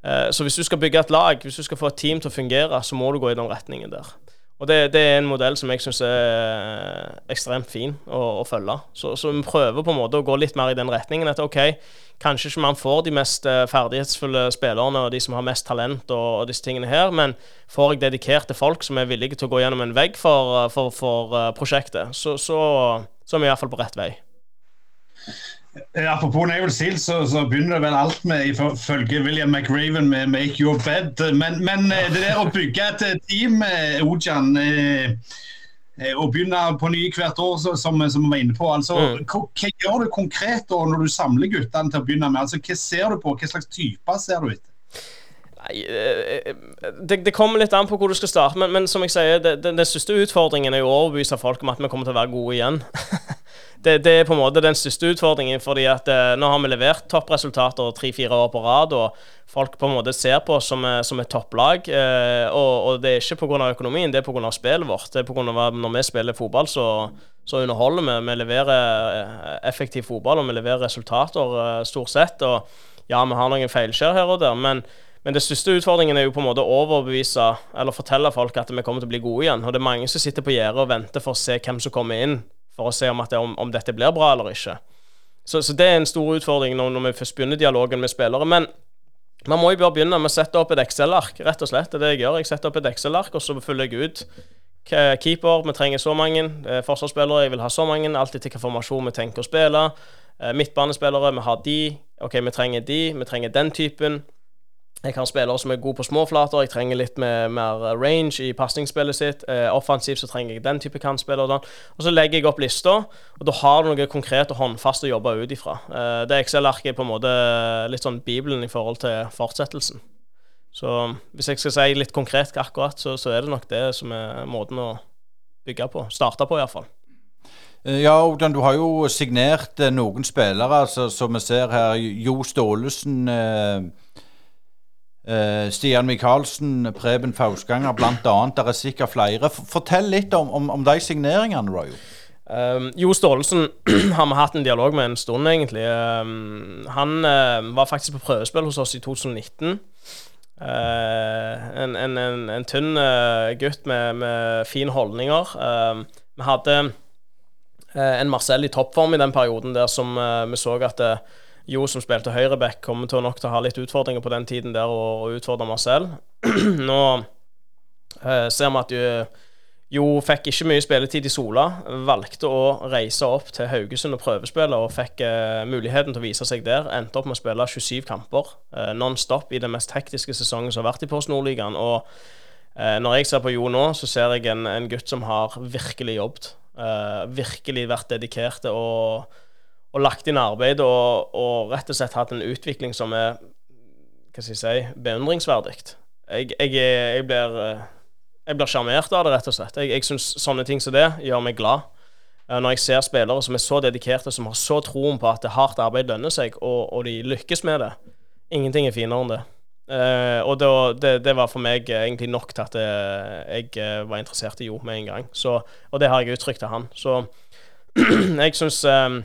Eh, så hvis du skal bygge et lag, hvis du skal få et team til å fungere, så må du gå i den retningen der. Og det, det, er en modell som jeg syns er ekstremt fin å, å følge. Så, så, vi prøver på en måte å gå litt mer i den retningen. At OK, kanskje ikke man får de mest eh, ferdighetsfulle spillerne og de som har mest talent og, og disse tingene her, men får jeg dedikerte folk som er villige til å gå gjennom en vegg for, for, for uh, prosjektet, så, så, så er vi iallfall på rett vei. Eh, apropos Naval Seal, så, så, begynner det vel alt med, ifølge William McRaven, med 'make your bed'. Men, men eh, det der å bygge et eh, team, Ojan og begynne på ny hvert år, som, som vi var inne på. Altså, mm. hva, hva, gjør du konkret da, når du samler guttene til å begynne med? Altså, hva ser du på? Hva slags typer ser du etter? Nei, det, det, kommer litt an på hvor du skal starte, men, men som jeg sier, den største utfordringen er å overbevise folk om at vi kommer til å være gode igjen. det, det, er på en måte den største utfordringen. fordi at eh, nå har vi levert toppresultater tre-fire år på rad, og folk på en måte ser på oss som, som et topplag. Eh, og, og, det er ikke pga. økonomien, det er pga. spillet vårt. Det er på grunn av når vi spiller fotball, så, så underholder vi. Vi leverer eh, effektiv fotball, og vi leverer resultater eh, stort sett. Og ja, vi har noen feilskjær her og der, men men det største utfordringen er jo på en måte å overbevise eller fortelle folk at vi kommer til å bli gode igjen. Og det er mange som sitter på gjerdet og venter for å se hvem som kommer inn for å se om, det, om, om dette blir bra eller ikke. Så, så, det er en stor utfordring når, når, vi først begynner dialogen med spillere. Men man må jo bare begynne med å sette opp et Excel-ark, rett og slett. Det er det jeg gjør. Jeg setter opp et Excel-ark, og så følger jeg ut keeper. Vi trenger så mange. Eh, forsvarsspillere, jeg vil ha så mange. Alltid til hvilken formasjon vi tenker å spille. Eh, midtbanespillere, vi har de. OK, vi trenger de. Vi trenger den typen. Jeg har spillere som er gode på småflater. Jeg trenger litt mer, range i pasningsspillet sitt. Eh, offensivt så trenger jeg den type kantspillere. Og så legger jeg opp lista, og da har du noe konkret og håndfast å jobbe ut ifra. Eh, det Excel-arket er på en måte litt sånn Bibelen i forhold til fortsettelsen. Så hvis jeg skal si litt konkret akkurat, så, så er det nok det som er måten å bygge på. Starte på, iallfall. Eh, ja, Odan, du har jo signert eh, noen spillere, altså, som vi ser her. Jo Staalesen. Eh Stian Micaelsen, Preben Fausganger bl.a. Det er sikkert flere. Fortell litt om, om, om de signeringene, Roy. Um, jo Staalesen har vi hatt en dialog med en stund, egentlig. Um, han uh, var faktisk på prøvespill hos oss i 2019. Uh, en, en, en, en, tynn gutt med, med fine holdninger. vi hadde en Marcel i toppform i den perioden der som vi så at uh, jo, som spilte høyreback, kommer til nok til å ha litt utfordringer på den tiden der og, og utfordre Marcel. Nå eh, ser vi at jo, jo fikk ikke mye spilletid i Sola. Valgte å reise opp til Haugesund og prøvespille, og fikk eh, muligheten til å vise seg der. Endte opp med å spille 27 kamper eh, non stop i den mest hektiske sesongen som har vært i Post Nordligaen. Og eh, når jeg ser på Jo nå, så ser jeg en, en gutt som har virkelig jobbet. Eh, virkelig vært dedikert og og lagt inn arbeid og, og, rett og slett hatt en utvikling som er hva skal jeg si, beundringsverdig. Jeg, jeg, jeg, blir jeg blir sjarmert av det, rett og slett. Jeg, jeg syns sånne ting som det gjør meg glad. Når jeg ser spillere som er så dedikerte, som har så troen på at det hardt arbeid lønner seg, og, og de lykkes med det. Ingenting er finere enn det. Uh, og det, det, det, var for meg egentlig nok til at jeg, jeg var interessert i Jo med en gang. Så, og det har jeg uttrykt til han. Så jeg syns um,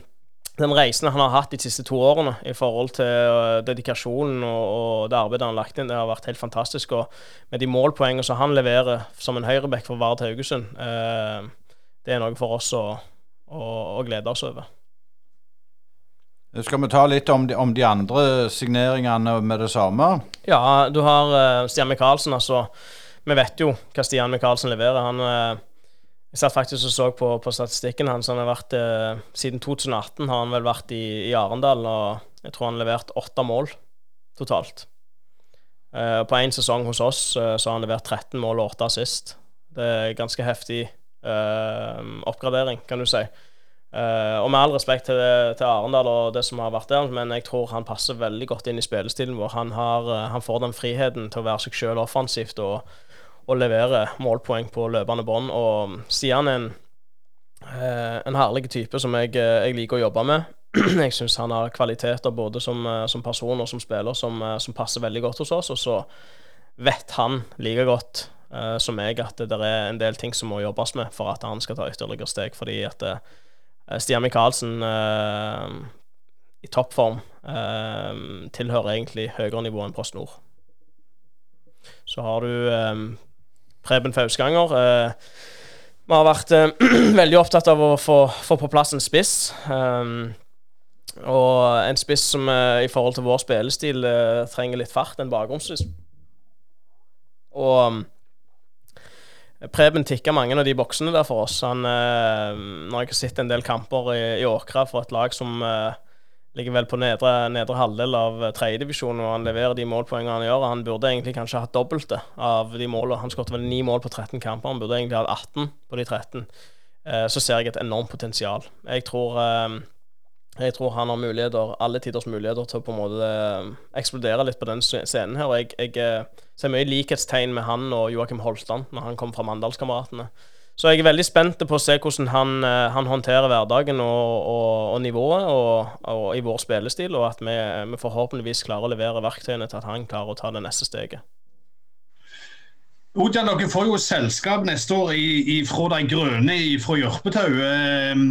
den reisen han har hatt de siste to årene i forhold til uh, dedikasjonen og, og, det arbeidet han har lagt inn, det har vært helt fantastisk. Og med de målpoengene som han leverer som en høyreback for Vard Haugesund, eh, det er noe for oss å, å, å, glede oss over. Skal vi ta litt om de, om de andre signeringene med det samme? Ja, du har eh, Stian Micaelsen. Altså, vi vet jo hva Stian Micaelsen leverer. Han jeg satt faktisk og så på, på statistikken hans. Han har vært, eh, siden 2018 har han vel vært i, i Arendal, og jeg tror han har levert åtte mål totalt. Eh, på én sesong hos oss eh, så har han levert 13 mål og åtte assist. Det er ganske heftig eh, oppgradering, kan du si. Eh, og med all respekt til, til, Arendal og det som har vært der, men jeg tror han passer veldig godt inn i spillestilen vår. Han, har, eh, han får den friheten til å være seg sjøl offensivt. og og levere målpoeng på løpende bånd. Og Stian er en, eh, en herlig type som jeg, eh, jeg, liker å jobbe med. jeg syns han har kvaliteter både som, eh, som, person og som spiller som, som, passer veldig godt hos oss. Og så vet han like godt uh, som meg at det er en del ting som må jobbes med for at han skal ta ytterligere steg. Fordi at uh, Stian Micaelsen uh, i toppform tilhører egentlig høyere nivå enn Post Nord. Så har du Preben Fausganger. Eh, vi har vært eh, veldig opptatt av å få, få, på plass en spiss. Um, og en spiss som eh, i forhold til vår spillestil trenger litt fart, en bakromsspiss. Og Preben tikka mange av de boksene der for oss. Han, når jeg har sett en del kamper i, i Åkra for et lag som ligger vel på nedre, nedre halvdel av tredjedivisjon, og han leverer de målpoengene han gjør. Han burde egentlig kanskje hatt dobbelte av de målene. Han skåret vel ni mål på 13 kamper, han burde egentlig hatt 18 på de 13. Eh, så ser jeg et enormt potensial. Jeg tror, eh, jeg tror han har muligheter, alle tiders muligheter til å på en måte eh, eksplodere litt på den scenen her. og Jeg, jeg eh, ser mye likhetstegn med han og Joakim Holtan når han kom fra Mandalskameratene. Så jeg er veldig spent på å se hvordan han, eh, han håndterer hverdagen og, og, og nivået og, i vår spillestil, og at vi, vi, forhåpentligvis klarer å levere verktøyene til at han klarer å ta det neste steget. Ojan, dere får jo selskap neste år i, i, fra de grønne fra Jørpetau. Eh,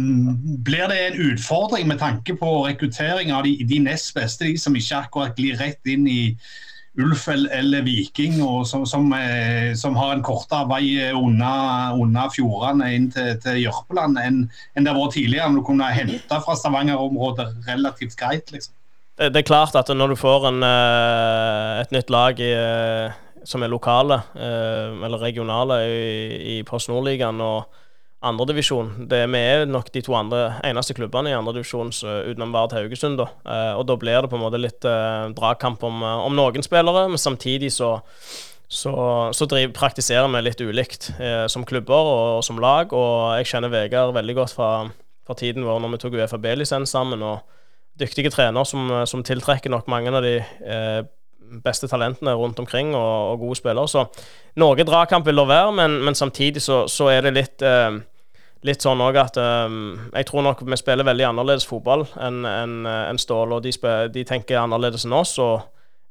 blir det en utfordring med tanke på rekruttering av de, de nest beste, de som ikke akkurat glir rett inn i Ulf eller Viking, som, som, eh, som har en kortere vei unna, fjordene inn til, til Jørpeland enn, enn det vært tidligere. Når du kunne hente fra Stavanger-området relativt greit. liksom. Det, det, er klart at når du får en, eh, et nytt lag i, eh, som er lokale, eller regionale, i, i Post Nord-ligaen og andredivisjon. Vi er nok de to andre, eneste klubbene i andredivisjon utenom Vard Haugesund. Da. Eh, og da blir det på en måte litt eh, dragkamp om, eh, om, noen spillere, men samtidig så, så, så driver, praktiserer vi litt ulikt eh, som klubber og, og, som lag. Og jeg kjenner Vegard veldig godt fra, fra tiden vår når vi tok UFAB-lisens sammen. og Dyktige trener som, som, tiltrekker nok mange av de eh, beste talentene rundt omkring, og, og, gode spillere. Så noe dragkamp vil det være, men, men samtidig så, så, er det litt eh, litt sånn òg at um, jeg tror nok vi spiller veldig annerledes fotball enn en, en Ståle. Og de, de, tenker annerledes enn oss. og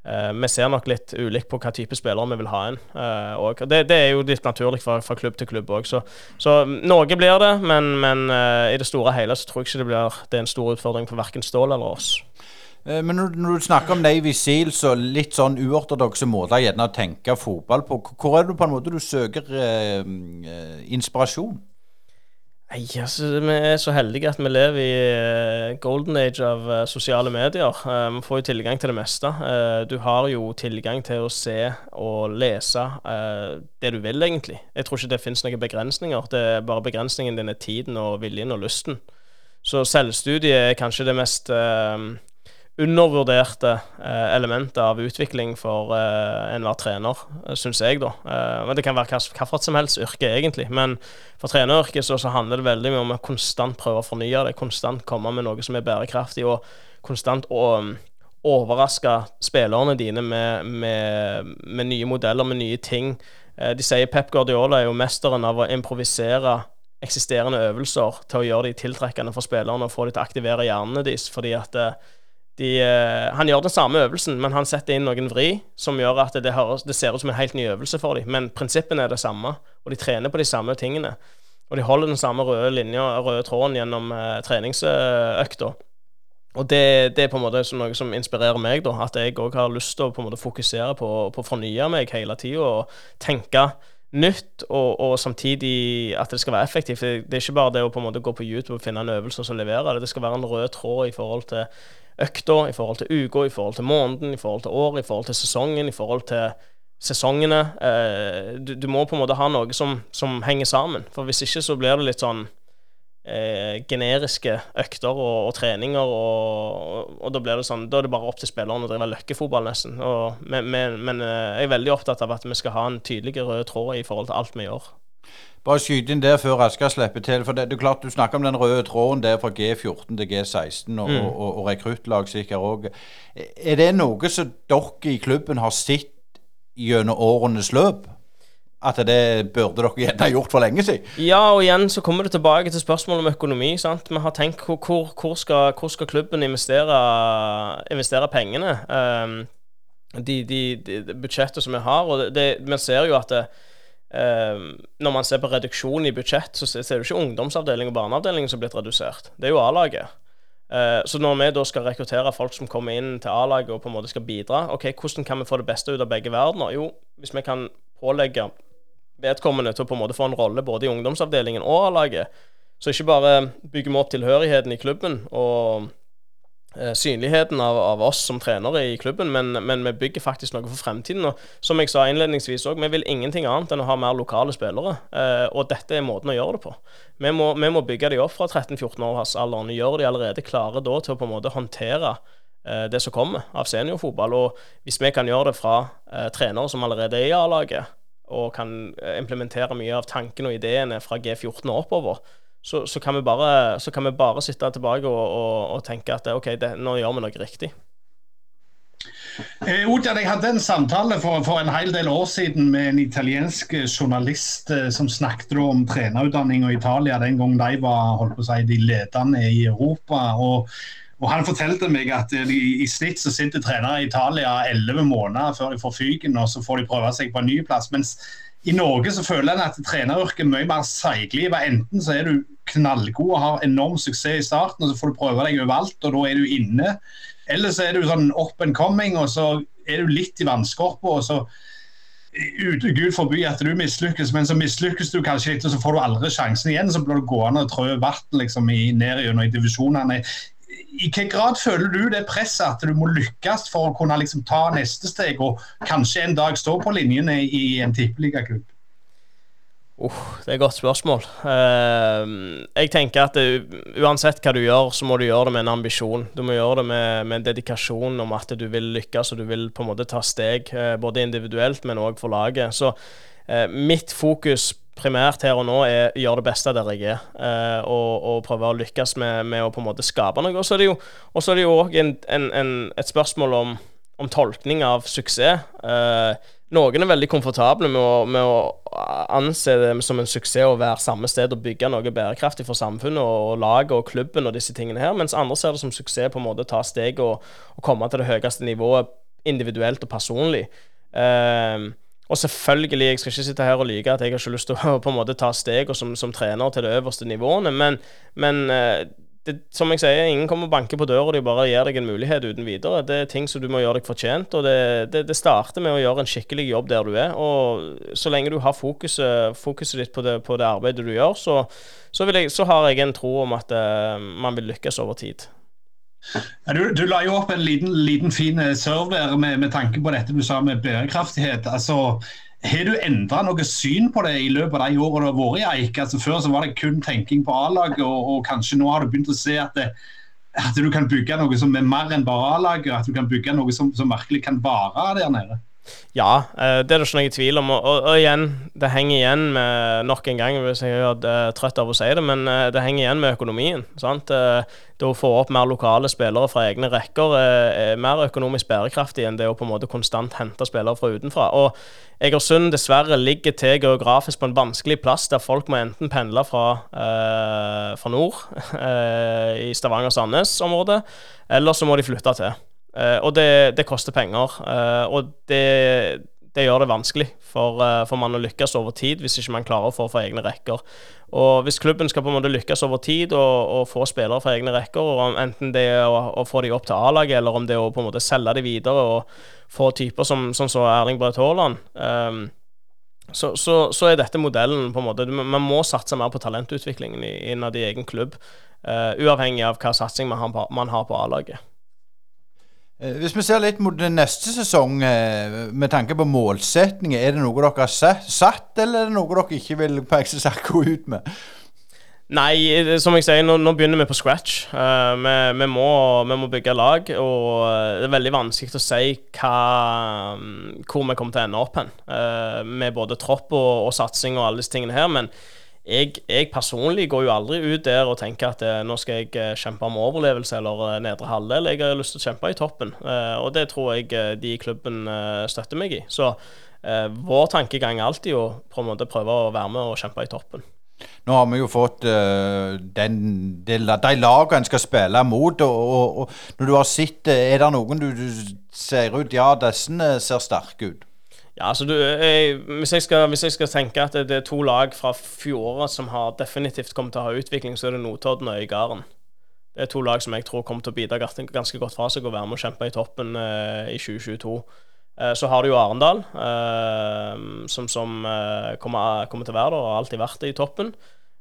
uh, vi ser nok litt ulikt på hva type spillere vi vil ha inn. Uh, det, det, er jo litt naturlig fra, fra klubb til klubb òg. Så, så, noe blir det, men, men uh, i det store og hele så tror jeg ikke det blir det er en stor utfordring for verken Ståle eller oss. Men når, når, du snakker om Navy Seals og litt sånn uortodokse måter gjerne å tenke fotball på, hvor er det på en måte du søker eh, inspirasjon? Nei, altså, Vi er så heldige at vi lever i uh, golden age av uh, sosiale medier. Uh, vi får jo tilgang til det meste. du har jo tilgang til å se og lese det du vil, egentlig. Jeg tror ikke det finnes noen begrensninger. Det er bare begrensningen din er tiden og viljen og lysten. Så selvstudie er kanskje det mest undervurderte eh, elementer av utvikling for eh, enhver trener, eh, syns jeg, da. Eh, men Det kan være hvilket som helst yrke, egentlig. Men for treneryrket så, så, handler det veldig mye om å konstant prøve å fornye det. Konstant komme med noe som er bærekraftig, og konstant å um, overraske spillerne dine med, med, med, nye modeller, med nye ting. Eh, de sier Pep Guardiola er jo mesteren av å improvisere eksisterende øvelser til å gjøre de tiltrekkende for spillerne og få de til å aktivere hjernene deres. fordi at eh, de, uh, han gjør den samme øvelsen, men han setter inn noen vri som gjør at det, høres, det, ser ut som en helt ny øvelse for dem. Men prinsippene er det samme, og de trener på de samme tingene. Og de holder den samme røde linja, røde tråden gjennom uh, treningsøkta. Og det, det, er på en måte noe som inspirerer meg, da. At jeg òg har lyst til å på en måte fokusere på, på å fornye meg hele tida og tenke nytt, og, og, samtidig at det skal være effektivt. Det er ikke bare det å på en måte gå på YouTube og finne en øvelse og så levere det. Det skal være en rød tråd i forhold til økta, i forhold til uka, i forhold til måneden, i forhold til året, i forhold til sesongen, i forhold til sesongene. Eh, du, du, må på en måte ha noe som, som, henger sammen. For hvis ikke så blir det litt sånn eh, generiske økter og, og treninger, og, og, da blir det sånn Da er det bare opp til spillerne å drive løkkefotball, nesten. Og, men, men, men, eh, jeg er veldig opptatt av at vi skal ha en tydelig rød tråd i forhold til alt vi gjør. Bare skyte inn der før Asker slipper til. for det, det, er klart Du snakker om den røde tråden der fra G14 til G16 og, mm. og, og, og rekruttlag sikkert òg. Er det noe som dere i klubben har sett gjennom årenes løp? At det burde dere gjerne gjort for lenge siden? Ja, og igjen så kommer det tilbake til spørsmålet om økonomi. sant? Vi har tenkt hvor, hvor, skal, hvor skal, klubben investere, investere pengene? Um, de, de, de budsjettet som vi har. og det, Vi ser jo at det, når man ser på reduksjon i budsjett, så ser du ikke ungdomsavdeling og barneavdeling som er blitt redusert. Det er jo A-laget. Uh, så når vi da skal rekruttere folk som kommer inn til A-laget og på en måte skal bidra, ok, hvordan kan vi få det beste ut av begge verdener? Jo, hvis vi kan pålegge vedkommende til å på en måte få en rolle både i ungdomsavdelingen og A-laget, så ikke bare bygger vi opp tilhørigheten i klubben og Eh, synligheten av, av, oss som trenere i klubben, men, men, vi bygger faktisk noe for fremtiden. Og som jeg sa innledningsvis òg, vi vil ingenting annet enn å ha mer lokale spillere. Eh, og dette er måten å gjøre det på. Vi må, vi må bygge de opp fra 13-14-årsalderen. Gjøre de allerede klare da til å på en måte håndtere eh, det som kommer av seniorfotball. Og hvis vi kan gjøre det fra eh, trenere som allerede er i A-laget, og kan eh, implementere mye av tankene og ideene fra G14 og oppover, så, så, kan bare, så, kan vi bare, sitte tilbake og, og, og tenke at OK, det, nå gjør vi noe riktig. Eh, Odjan, jeg hadde en samtale for, for, en hel del år siden med en italiensk journalist eh, som snakket om trenerutdanning i Italia den gang de var holdt på å si, de ledende i Europa. og og Han fortalte meg at de, i snitt så sitter trenere i Italia elleve måneder før de får fyken, og så får de prøve seg på en ny plass. Mens i Norge så føler en at treneryrket er mye mer seigliva. Enten så er du knallgod og har enorm suksess i starten, og så får du prøve deg overalt, og da er du inne. Eller så er du sånn up and coming, og så er du litt i vannskorpa, og så Gud forby at du mislykkes, men så mislykkes du kanskje litt, og så får du aldri sjansen igjen. Så blir du gående og trø vann liksom, ned gjennom divisjonene i hvilken grad føler du det presset at du må lykkes for å kunne liksom ta neste steg og kanskje en dag stå på linjene i en tippeligaklubb? Uh, det er et godt spørsmål. Uh, jeg tenker at uansett hva du gjør, så må du gjøre det med en ambisjon. Du må gjøre det med, med en dedikasjon om at du vil lykkes og du vil på en måte ta steg, uh, både individuelt, men òg for laget. Så uh, mitt fokus primært her og nå er gjøre det beste der jeg er, eh, og, og, prøve å lykkes med, med, å på en måte skape noe. Og så er det jo òg et spørsmål om, om, tolkning av suksess. Eh, noen er veldig komfortable med å, med å, anse det som en suksess å være samme sted og bygge noe bærekraftig for samfunnet og, og laget og klubben og disse tingene her, mens andre ser det som suksess på en måte å ta steg og, og komme til det høyeste nivået individuelt og personlig. Uh, og selvfølgelig, jeg skal ikke sitte her og like at jeg har ikke lyst til å på en måte ta steg som, som trener til de øverste nivåene, men, men eh, det, som jeg sier, ingen kommer og banker på døra, de bare gir deg en mulighet uten videre. Det er ting som du må gjøre deg fortjent, og det, det, det starter med å gjøre en skikkelig jobb der du er. Og så lenge du har fokuset, fokuset ditt på det, på det, arbeidet du gjør, så, så, jeg, så, har jeg en tro om at uh, man vil lykkes over tid. Du, du, la jo opp en liten, liten fin eh, server med, med, tanke på dette du sa med bærekraftighet. Altså, har du endra noe syn på det i løpet av de årene du har vært i Eik? Altså, før så var det kun tenking på A-laget, og, og, kanskje nå har du begynt å se at det, at du kan bygge noe som er mer enn bare A-laget. At du kan bygge noe som, som virkelig kan vare der nede. Ja, eh, det er det ikke noe tvil om. Og, og, og, igjen, det henger igjen med nok en gang, hvis jeg er trøtt av å si det, men eh, det henger igjen med økonomien. sant? Eh, det å få opp mer lokale spillere fra egne rekker er mer økonomisk bærekraftig enn det å på en måte konstant hente spillere fra utenfra. Og Egersund dessverre ligger til geografisk på en vanskelig plass, der folk må enten pendle fra, eh, fra nord, eh, i Stavanger-Sandnes-området, eller så må de flytte til. Uh, og det, det, koster penger. Uh, og det, det, gjør det vanskelig for, uh, for, man å lykkes over tid, hvis ikke man klarer å få fra egne rekker. Og Hvis klubben skal på en måte lykkes over tid og, og få spillere fra egne rekker, og enten det er å, å få de opp til A-laget, eller om det er å på en måte selge de videre og få typer som, som Erling Braut Haaland um, så, så, så, er dette modellen på en måte Man må satse mer på talentutviklingen innad i egen klubb, uavhengig av hva satsing man har, man har på A-laget. Eh, hvis vi ser litt mot neste sesong, eh, med tanke på målsetninger, er det noe dere har satt, eller er det noe dere ikke vil peke seg gå ut med? Nei, som jeg sier, nå, nå begynner vi på scratch. Uh, vi, vi, må, vi, må, bygge lag, og det er veldig vanskelig å si hva, hvor vi kommer til å ende opp hen. Uh, med både tropp og, og satsing og alle disse tingene her. men jeg, jeg, personlig går jo aldri ut der og tenker at eh, nå skal jeg eh, kjempe om overlevelse eller eh, nedre halvdel. Jeg har lyst til å kjempe i toppen, og det tror jeg de i klubben støtter meg i. Så vår tankegang er alltid å prøve å være med og kjempe i toppen. Nå har vi jo fått den, de, de lagene en skal spille mot. Og, og, og, når du har sett Er det noen du, du ser ut Ja, disse ser sterke ut. Ja, altså du, jeg, hvis, jeg skal, hvis, jeg skal, tenke at det, det, er to lag fra fjoråret som har definitivt kommet til å ha utvikling, så er det Notodden og Øygarden. Det er to lag som jeg tror kommer til å bidra ganske godt fra seg og være med å kjempe i toppen eh, i 2022. Eh, så har du jo Arendal, eh, som, som eh, kommer, kommer, til å være der og har alltid vært det i toppen.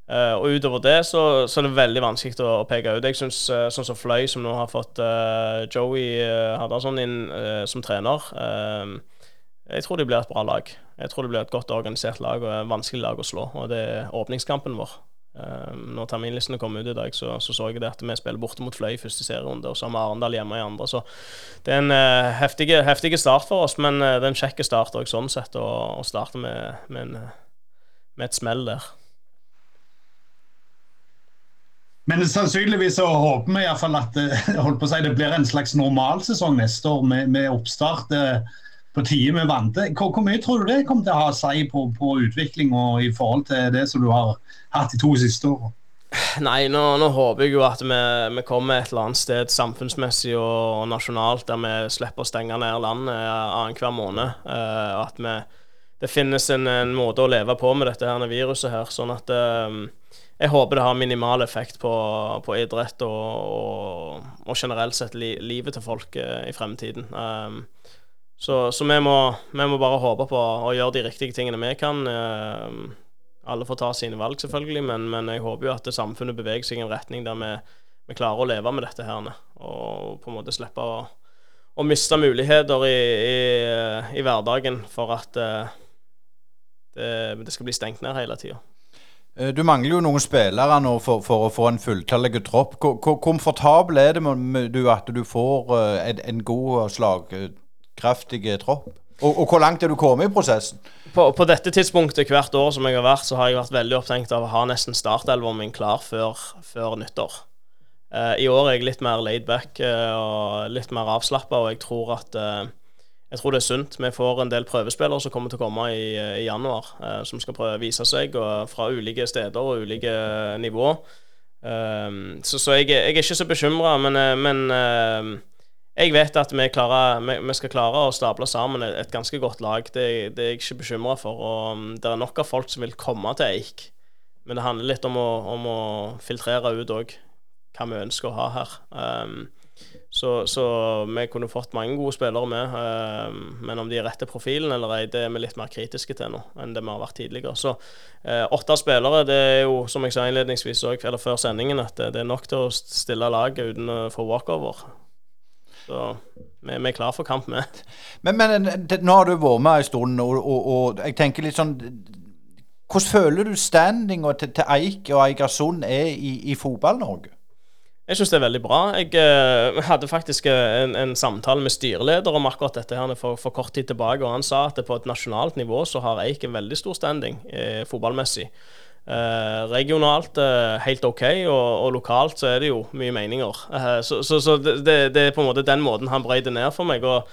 Eh, og utover det så, så, er det veldig vanskelig å, å peke ut. Jeg syns eh, sånn som Fløy, som nå har fått Joey Hardarson inn som trener jeg tror de blir et bra lag. Jeg tror det blir et godt organisert lag og et vanskelig lag å slå. Og det er åpningskampen vår. Um, når terminlistene kom ut i dag, så, så, så jeg det at vi spiller borte mot Fløy i første serierunde, og så har vi Arendal hjemme i andre. Så det er en uh, heftig, heftige, start for oss, men uh, det er en kjekk start òg, sånn sett, å starte med, med, en, med, et smell der. Men sannsynligvis så håper vi iallfall at holdt på å si, det blir en slags normalsesong neste år med, med oppstart. Uh, på tide med vante. Hvor, hvor, mye tror du det kommer til å ha å si på, på utvikling og i forhold til det som du har hatt de to siste årene? Nei, nå, nå, håper jeg jo at vi, vi, kommer et eller annet sted samfunnsmessig og, og nasjonalt der vi slipper å stenge ned landet annenhver måned. Uh, at vi, det finnes en, en, måte å leve på med dette her viruset her. Sånn at uh, jeg håper det har minimal effekt på, på idrett og, og, og, generelt sett li, livet til folk uh, i fremtiden. Um, så, så vi, må, vi, må, bare håpe på å gjøre de riktige tingene vi kan. Eh, alle får ta sine valg, selvfølgelig, men, men jeg håper jo at samfunnet beveger seg i en retning der vi, vi, klarer å leve med dette her, og på en måte slippe å, å miste muligheter i, i, i, hverdagen for at uh, det, det, skal bli stengt ned hele tida. Eh, du mangler jo noen spillere nå for, for å få en fulltallig tropp. Hvor komfortabel er det med du at du får en god slag kraftig tropp. Og, og, hvor langt er du kommet i prosessen? På, på, dette tidspunktet hvert år som jeg har vært, så har jeg vært veldig opptenkt av å ha nesten startelveren min klar før, før nyttår. Uh, I år er jeg litt mer laid back uh, og litt mer avslappa, og jeg tror at uh, jeg tror det er sunt. Vi får en del prøvespillere som kommer til å komme i, i januar, som skal prøve å vise seg fra ulike steder og ulike nivåer. så, så jeg, jeg, er ikke så bekymra, men, men jeg vet at vi, klarer, vi, skal klare å stable sammen et, et ganske godt lag. Det, det, er jeg ikke bekymra for. Og um, det er nok av folk som vil komme til Eik. Men det handler litt om å, om å filtrere ut òg hva vi ønsker å ha her. Um, så, så, vi kunne fått mange gode spillere med. Um, men om de er rette profilen eller ei, det er vi litt mer kritiske til nå enn det vi har vært tidligere. Så uh, åtte spillere, det er jo som jeg sa innledningsvis òg, eller før sendingen, at det, det er nok til å stille laget uten å få walkover. Så vi, vi er klar for kamp, vi. Men, men det, nå har du vært med en stund, og, og, og, jeg tenker litt sånn Hvordan føler du standinga til, til Eik og Eigersund er i, i Fotball-Norge? Jeg syns det er veldig bra. Jeg eh, hadde faktisk eh, en, en, samtale med styreleder om akkurat dette her for, for, kort tid tilbake, og han sa at på et nasjonalt nivå så har Eik en veldig stor standing eh, fotballmessig. Eh, regionalt eh, helt OK, og, og, lokalt så er det jo mye meninger. Eh, så, så, så det, det, er på en måte den måten han brøyde ned for meg. og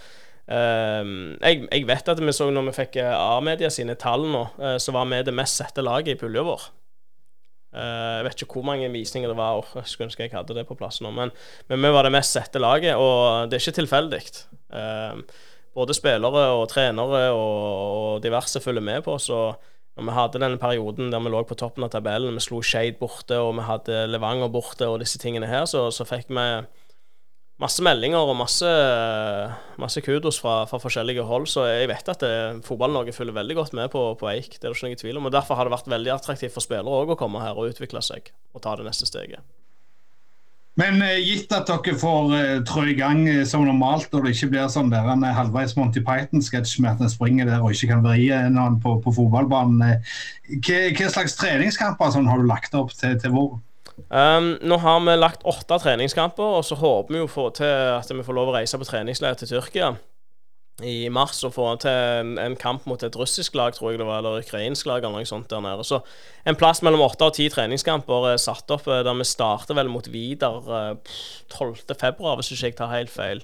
jeg, jeg, vet at vi så når vi fikk A-media sine tall nå, så var vi det mest sette laget i pulja vår. Jeg vet ikke hvor mange visninger det var. og jeg skulle ønske jeg hadde det på plass nå. Men, men, vi var det mest sette laget, og det er ikke tilfeldig. Uh, både spillere og trenere og, og, diverse følger med på. Så når vi hadde denne perioden der vi lå på toppen av tabellen, vi slo Skeid borte og vi hadde Levanger borte og disse tingene her, så, så fikk vi masse meldinger og masse, masse kudos fra, fra, forskjellige hold. Så jeg vet at eh, Fotball-Norge følger veldig godt med på, på, Eik. Det er det ikke noen tvil om. og Derfor har det vært veldig attraktivt for spillere òg å komme her og utvikle seg og ta det neste steget. Men eh, gitt at dere får uh, trå i gang uh, som normalt, og det ikke blir sånn der en halvveis Monty Python-sketsj med at en springer der og ikke kan vri noen på, på fotballbanen, hva, slags treningskamper sånn, har du lagt opp til, til våren? Um, nå har vi lagt åtte treningskamper, og så håper vi jo få til at vi får lov å reise på treningsleir til Tyrkia i mars og få til en, kamp mot et russisk lag, tror jeg det var, eller ukrainsk lag eller noe sånt der nede. Så en plass mellom åtte og ti treningskamper er satt opp eh, der vi starter vel mot Vidar 12.2, hvis ikke jeg tar helt feil.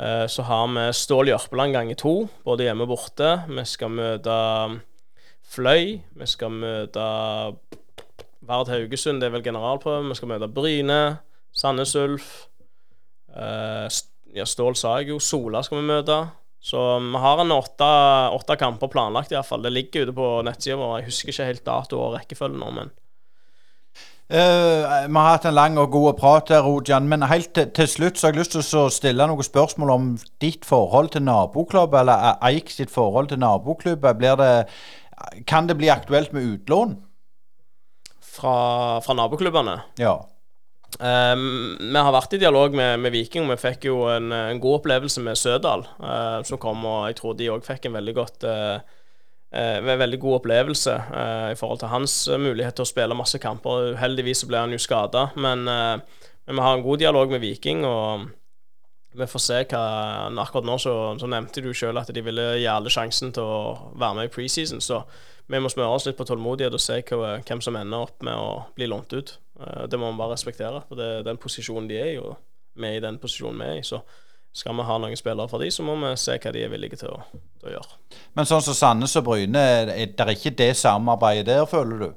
Uh, så har vi Stål Jørpeland ganger to, både hjemme og borte. Vi skal møte Fløy. Vi skal møte Vard Haugesund, det er vel generalprøve. Vi skal møte Bryne, Sandnes Ulf. Ja, Stål sa jeg jo. Sola skal vi møte. Så vi har en åtte, åtte kamper planlagt, iallfall. Det ligger ute på nettsida vår. Jeg husker ikke helt dato og rekkefølge nå, men Uh, vi har hatt en lang og god prat her, Rojan, men helt til, til, slutt så har jeg lyst til å stille noen spørsmål om ditt forhold til naboklubb, eller Eik sitt forhold til naboklubber. Kan det bli aktuelt med utlån? fra, fra naboklubbene. Ja. Um, vi har vært i dialog med, med Viking, og vi fikk jo en, en god opplevelse med Sødal, uh, som kom, og jeg tror de òg fikk en veldig godt uh, uh, veldig god opplevelse i forhold til hans mulighet til å spille masse kamper. Uheldigvis ble han jo skada, men, men, vi har en god dialog med Viking. og vi får se hva Akkurat nå så, så nevnte du sjøl at de ville gi alle sjansen til å være med i preseason, så vi må smøre oss litt på tålmodighet og se hvem som ender opp med å bli lånt ut. Eh, det må vi bare respektere. for det er Den posisjonen de er i, og vi er i den posisjonen vi er i. Så skal vi ha noen spillere fra de, så må vi se hva de er villige til å, til å gjøre. Men sånn som Sandnes og Bryne, er det ikke det samarbeidet der, føler du?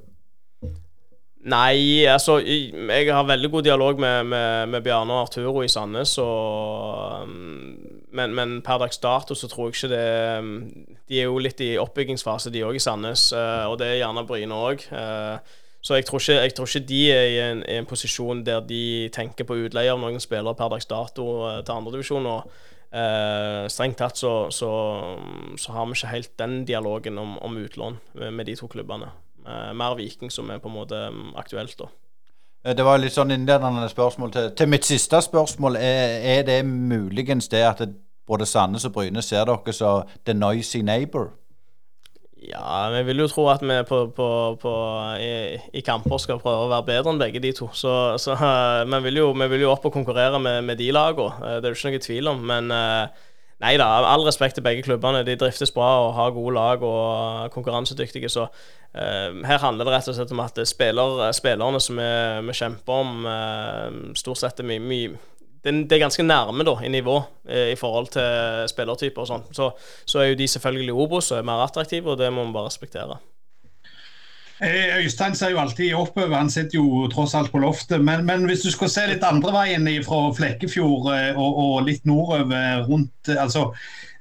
Nei, altså Jeg har veldig god dialog med, med, med Bjarne og Arturo i Sandnes. Og, um, men, men, per dags dato så tror jeg ikke det um, De er jo litt i oppbyggingsfase, de òg i Sandnes. Uh, og det er gjerne Bryne òg. Uh, så jeg tror, ikke, jeg tror, ikke, de er i en, i en, posisjon der de tenker på utleie av noen spillere per dags dato uh, til andredivisjon. Uh, strengt tatt så, så, så, har vi ikke helt den dialogen om, om utlån med, med de to klubbene. Uh, mer Viking som er på en måte um, aktuelt, da. Eh, det var litt sånn innledende spørsmål til, til mitt siste spørsmål. Er, er, det muligens det at både Sandnes og Bryne ser dere som the noisy neighbor? Ja, vi vil jo tro at vi på, på, på, i, i, kamper skal prøve å være bedre enn begge de to. Så, så vi, vil jo, vi, vil jo, opp og konkurrere med, med de lagene, uh, det er det ikke noe tvil om. Men uh, Nei da, all respekt til begge klubbene. De driftes bra og har gode lag og er konkurransedyktige. Så uh, her handler det rett og slett om at spiller, spillerne som vi, kjemper om, stort sett er mye, mye det, er ganske nærme da, i nivå uh, i forhold til spillertyper og sånn. Så, så, er jo de selvfølgelig Obos og er mer attraktive, og det må vi bare respektere. Eh, Øystein ser jo alltid oppover, han sitter jo tross alt på loftet. Men, men, hvis du skal se litt andre veien fra Flekkefjord eh, og, og litt nordover rundt eh, altså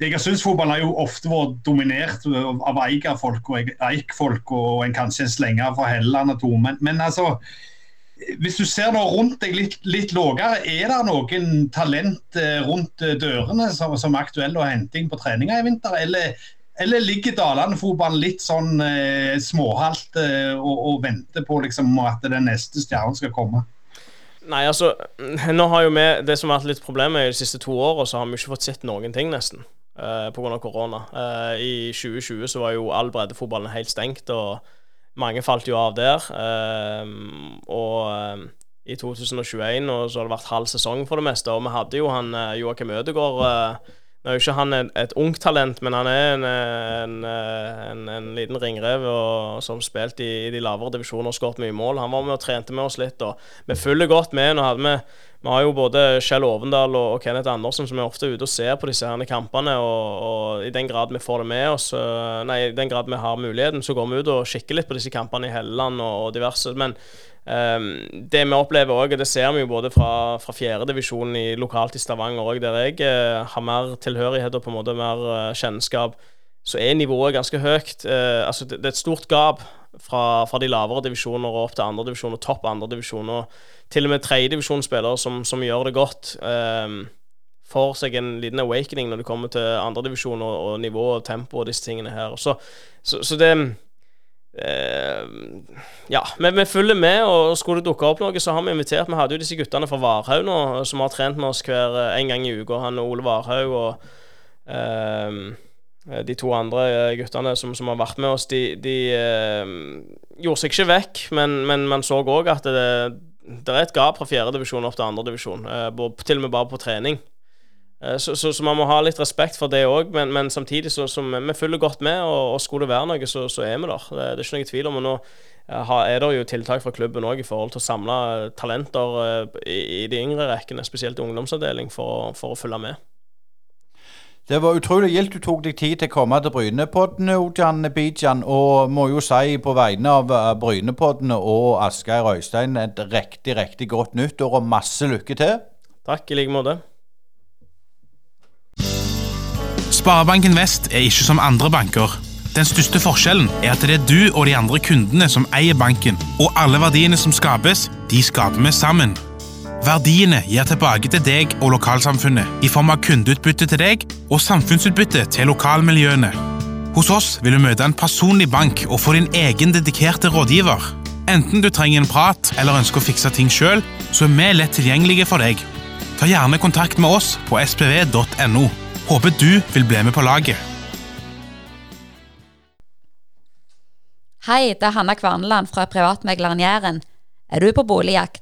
Egersundsfotballen har jo ofte vært dominert av eigerfolk og eikfolk og en kanskje en slenger fra Helleland og to. Men, men, altså hvis du ser nå rundt deg litt, litt lavere, er det noen talent rundt dørene som, som er aktuelle å hente inn på treninger i vinter? Eller eller ligger Dalane-fotballen litt sånn eh, småhalt eh, og, og, venter på liksom, at den neste stjernen skal komme? Nei, altså nå har jo vi, Det som har vært litt problemet de siste to åra, så har vi ikke fått sett noen ting, nesten. Uh, Pga. korona. Uh, I 2020 så var jo all breddefotballen helt stengt, og mange falt jo av der. Eh, og eh, i 2021, og så har det vært halv sesong for det meste. Og vi hadde jo han eh, Joakim Ødegaard Nå er jo ikke han et ungt talent, men han er en, en, en, en liten ringrev og, som spilte i, i, de lavere divisjoner og skåret mye mål. Han var med og trente med oss litt, og vi følger godt med. Nå hadde vi vi har jo både Kjell Ovendal og Kenneth Andersen som er ofte ute og ser på disse her kampene. Og, og, i den grad vi får det med oss, nei, i den grad vi har muligheten, så går vi ut og kikker litt på disse kampene i Helleland og, og diverse. Men um, det vi opplever òg, det ser vi jo både fra, fra fjerdedivisjon lokalt i Stavanger òg, der jeg uh, har mer tilhørighet og på en måte mer uh, kjennskap, så er nivået ganske høyt. Uh, altså det, det, er et stort gap fra, fra de lavere divisjoner og opp til andredivisjon og topp andredivisjon. Til og med tredjedivisjonsspillere som, som gjør det godt, um, får seg en liten awakening når det kommer til andredivisjon og, og nivå og tempo og disse tingene her. Så, så, så det Uh, ja, vi, følger med, og skulle det dukke opp noe, så har vi invitert Vi hadde jo disse guttene fra Varhaug nå, som har trent med oss hver en gang i uka. Han og Ole Varhaug og uh, de to andre guttene som, som, har vært med oss, de, de uh, gjorde seg ikke vekk, men, men man så òg at det, det er et gap fra fjerdedivisjon opp til andredivisjon, uh, til og med bare på trening. Uh, så, så, så, man må ha litt respekt for det òg, men, men, samtidig så, så vi følger godt med, og, og skulle det være noe, så, er vi der. Det, det, er ikke noe tvil om. Og nå uh, er det jo tiltak fra klubben òg i forhold til å samle talenter i, i, de yngre rekkene, spesielt i ungdomsavdeling, for, for å følge med. Det var utrolig gildt du tok deg tid til å komme til Brynepodden, Ojan Bijan. Og må jo si på vegne av eh, Brynepodden og Asgeir Øystein et riktig, riktig godt nyttår og masse lykke til. Takk, i like måte. Sparebanken Vest er ikke som andre banker. Den største forskjellen er at det er du og de andre kundene som eier banken, og alle verdiene som skapes, de skaper vi sammen. Verdiene gir tilbake til deg og lokalsamfunnet i form av kundeutbytte til deg og samfunnsutbytte til lokalmiljøene. Hos oss vil du møte en personlig bank og få din egen dedikerte rådgiver. Enten du trenger en prat eller ønsker å fikse ting sjøl, så er vi lett tilgjengelige for deg. Ta gjerne kontakt med oss på spv.no. Håper du vil bli med på laget. Hei, det er Hanna Kvarneland fra Privatmegleren Jæren. Er du på boligjakt,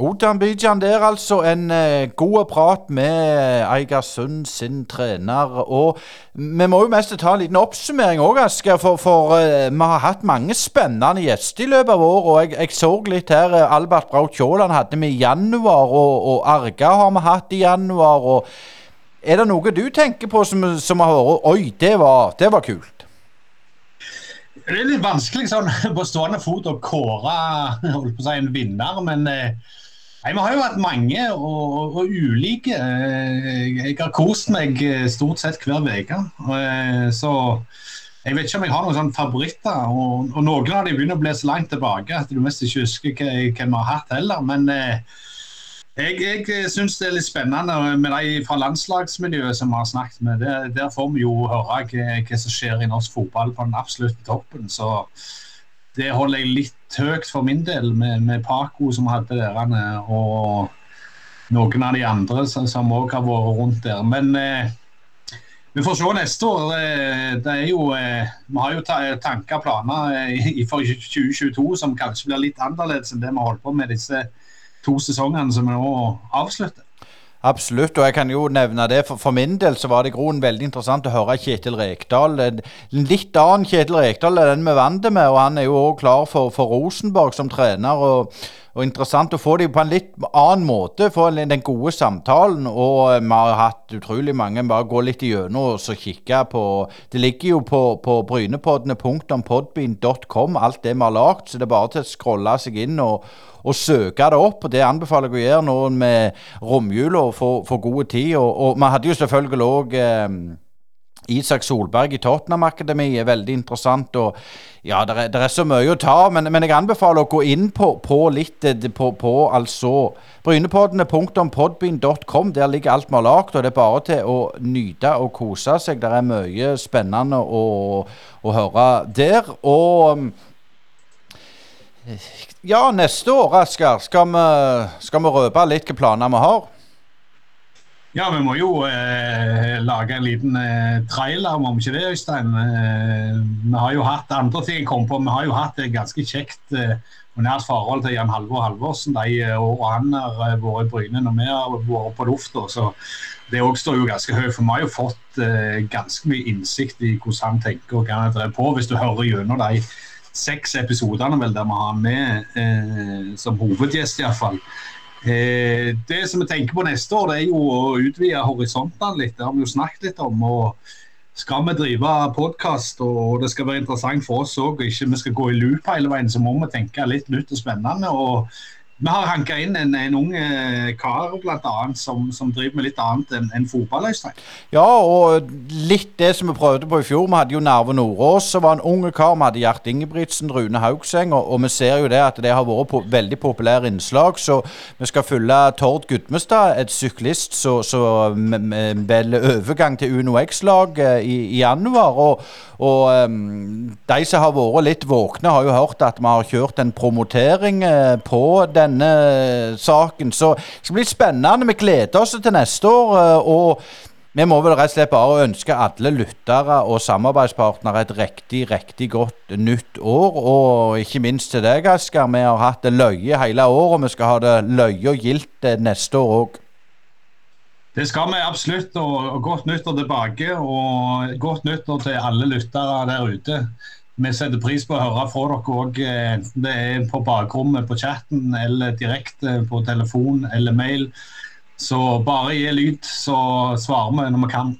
Otan Bijan der, altså. En eh, god prat med Eigersund sin trener. Og vi må jo mest ta en liten oppsummering òg, Asker. For, for eh, vi har hatt mange spennende gjester i løpet av året. Og jeg, jeg så litt her uh, Albert Braut Kjåland hadde vi i januar, og, og, Arga har vi hatt i januar. og Er det noe du tenker på som, som har vært Oi, det var, det var kult. Det er litt vanskelig sånn på stående fot å kåre på å si, en vinner, men eh, Nei, Vi har jo vært mange og, og, ulike. Jeg har kost meg eh, stort sett hver uke. Eh, så jeg vet ikke om jeg har noen sånne favoritter. Og, og, noen av dem begynner å bli så langt tilbake at du mest ikke husker hvem vi har hatt heller. Men eh, jeg, jeg syns det er litt spennende med de fra landslagsmiljøet som vi har snakket med. Der, der får vi jo høre hva, hva som skjer i norsk fotball på den absolutte toppen. Så det holder jeg litt høyt for min del, med, med Paco som hadde der, og noen av de andre som òg har vært rundt der. Men eh, vi får se neste år. Det er jo, eh, vi har jo tanker og planer eh, for 2022 som kanskje blir litt annerledes enn det vi holdt på med disse to sesongene som vi nå avslutter. Absolutt, og jeg kan jo nevne det. For, for min del så var det groen veldig interessant å høre Kjetil Rekdal. En litt annen Kjetil Rekdal er den vi vant med, og han er jo òg klar for, for, Rosenborg som trener. og, og Interessant å få dem på en litt annen måte, få den gode samtalen. Og vi har hatt utrolig mange. Bare gå litt igjennom og så kikke på Det ligger jo på, på brynepoddene.podbean.com, alt det vi har lagd, så det er bare til å scrolle seg inn og og søke det opp. og Det anbefaler jeg å gjøre nå med romjula og få, god tid. Og, og vi hadde jo selvfølgelig òg eh, Isak Solberg i Tottenham-akademiet er veldig interessant. og ja, Det er, er så mye å ta, men, men, jeg anbefaler å gå inn på, på litt eh, på, på altså Brynepoddene.podbean.com. Der ligger alt vi har lagd, og det er bare til å nyte og kose seg. Det er mye spennende å, å høre der. Og ja, neste år, Asker, skal vi, skal vi røpe litt hvilke planer vi har? Ja, vi må jo eh, lage en liten eh, trailer, må vi ikke det, Øystein? Eh, vi har jo hatt andre ting jeg kom på. Vi har jo hatt et ganske kjekt eh, og nært forhold til Jan Halvor Halvorsen de eh, og han har eh, vært i Bryne når vi har vært på lufta. Så det òg står jo ganske høyt. For vi har jo fått ganske mye innsikt i hvordan han tenker og hva han driver på. Hvis du hører gjennom de seks episodene der vi har med som hovedgjest, iallfall. Eh, det som vi tenker på neste år, det er jo å utvide horisontene litt. Det har vi jo snakket litt om. og Skal vi drive podkast og det skal være interessant for oss òg, og ikke vi skal gå i loop hele veien, så må vi tenke litt nytt og spennende. og vi har hanka inn en, en ung eh, kar blant annet, som, som driver med litt annet enn en fotball. Øystein. Ja, og litt det som vi prøvde på i fjor. Vi hadde jo Narve Nordås, som var en ung kar. Vi hadde Gjert Ingebrigtsen, Rune Haugseng, og, og, vi ser jo det at det har vært på, veldig populære innslag. Så vi skal følge Tord Gudmestad, et syklist som velger overgang til Uno X-lag eh, i, i, januar. og og um, de som har vært litt våkne, har jo hørt at vi har kjørt en promotering uh, på denne saken. Så det skal bli spennende. Vi gleder oss til neste år. Uh, og vi må vel rett og slett bare ønske alle lyttere og samarbeidspartnere et riktig, riktig godt nytt år. Og ikke minst til deg, Asker. Vi har hatt det løye hele året, og vi skal ha det løye og gildt neste år òg. Det skal vi absolutt. og, Godt nyttår tilbake. Og godt nyttår til alle lyttere der ute. Vi setter pris på å høre fra dere òg, enten det er på bakrommet på chatten eller direkte på telefon eller mail. Så bare gi lyd, så svarer vi når vi kan.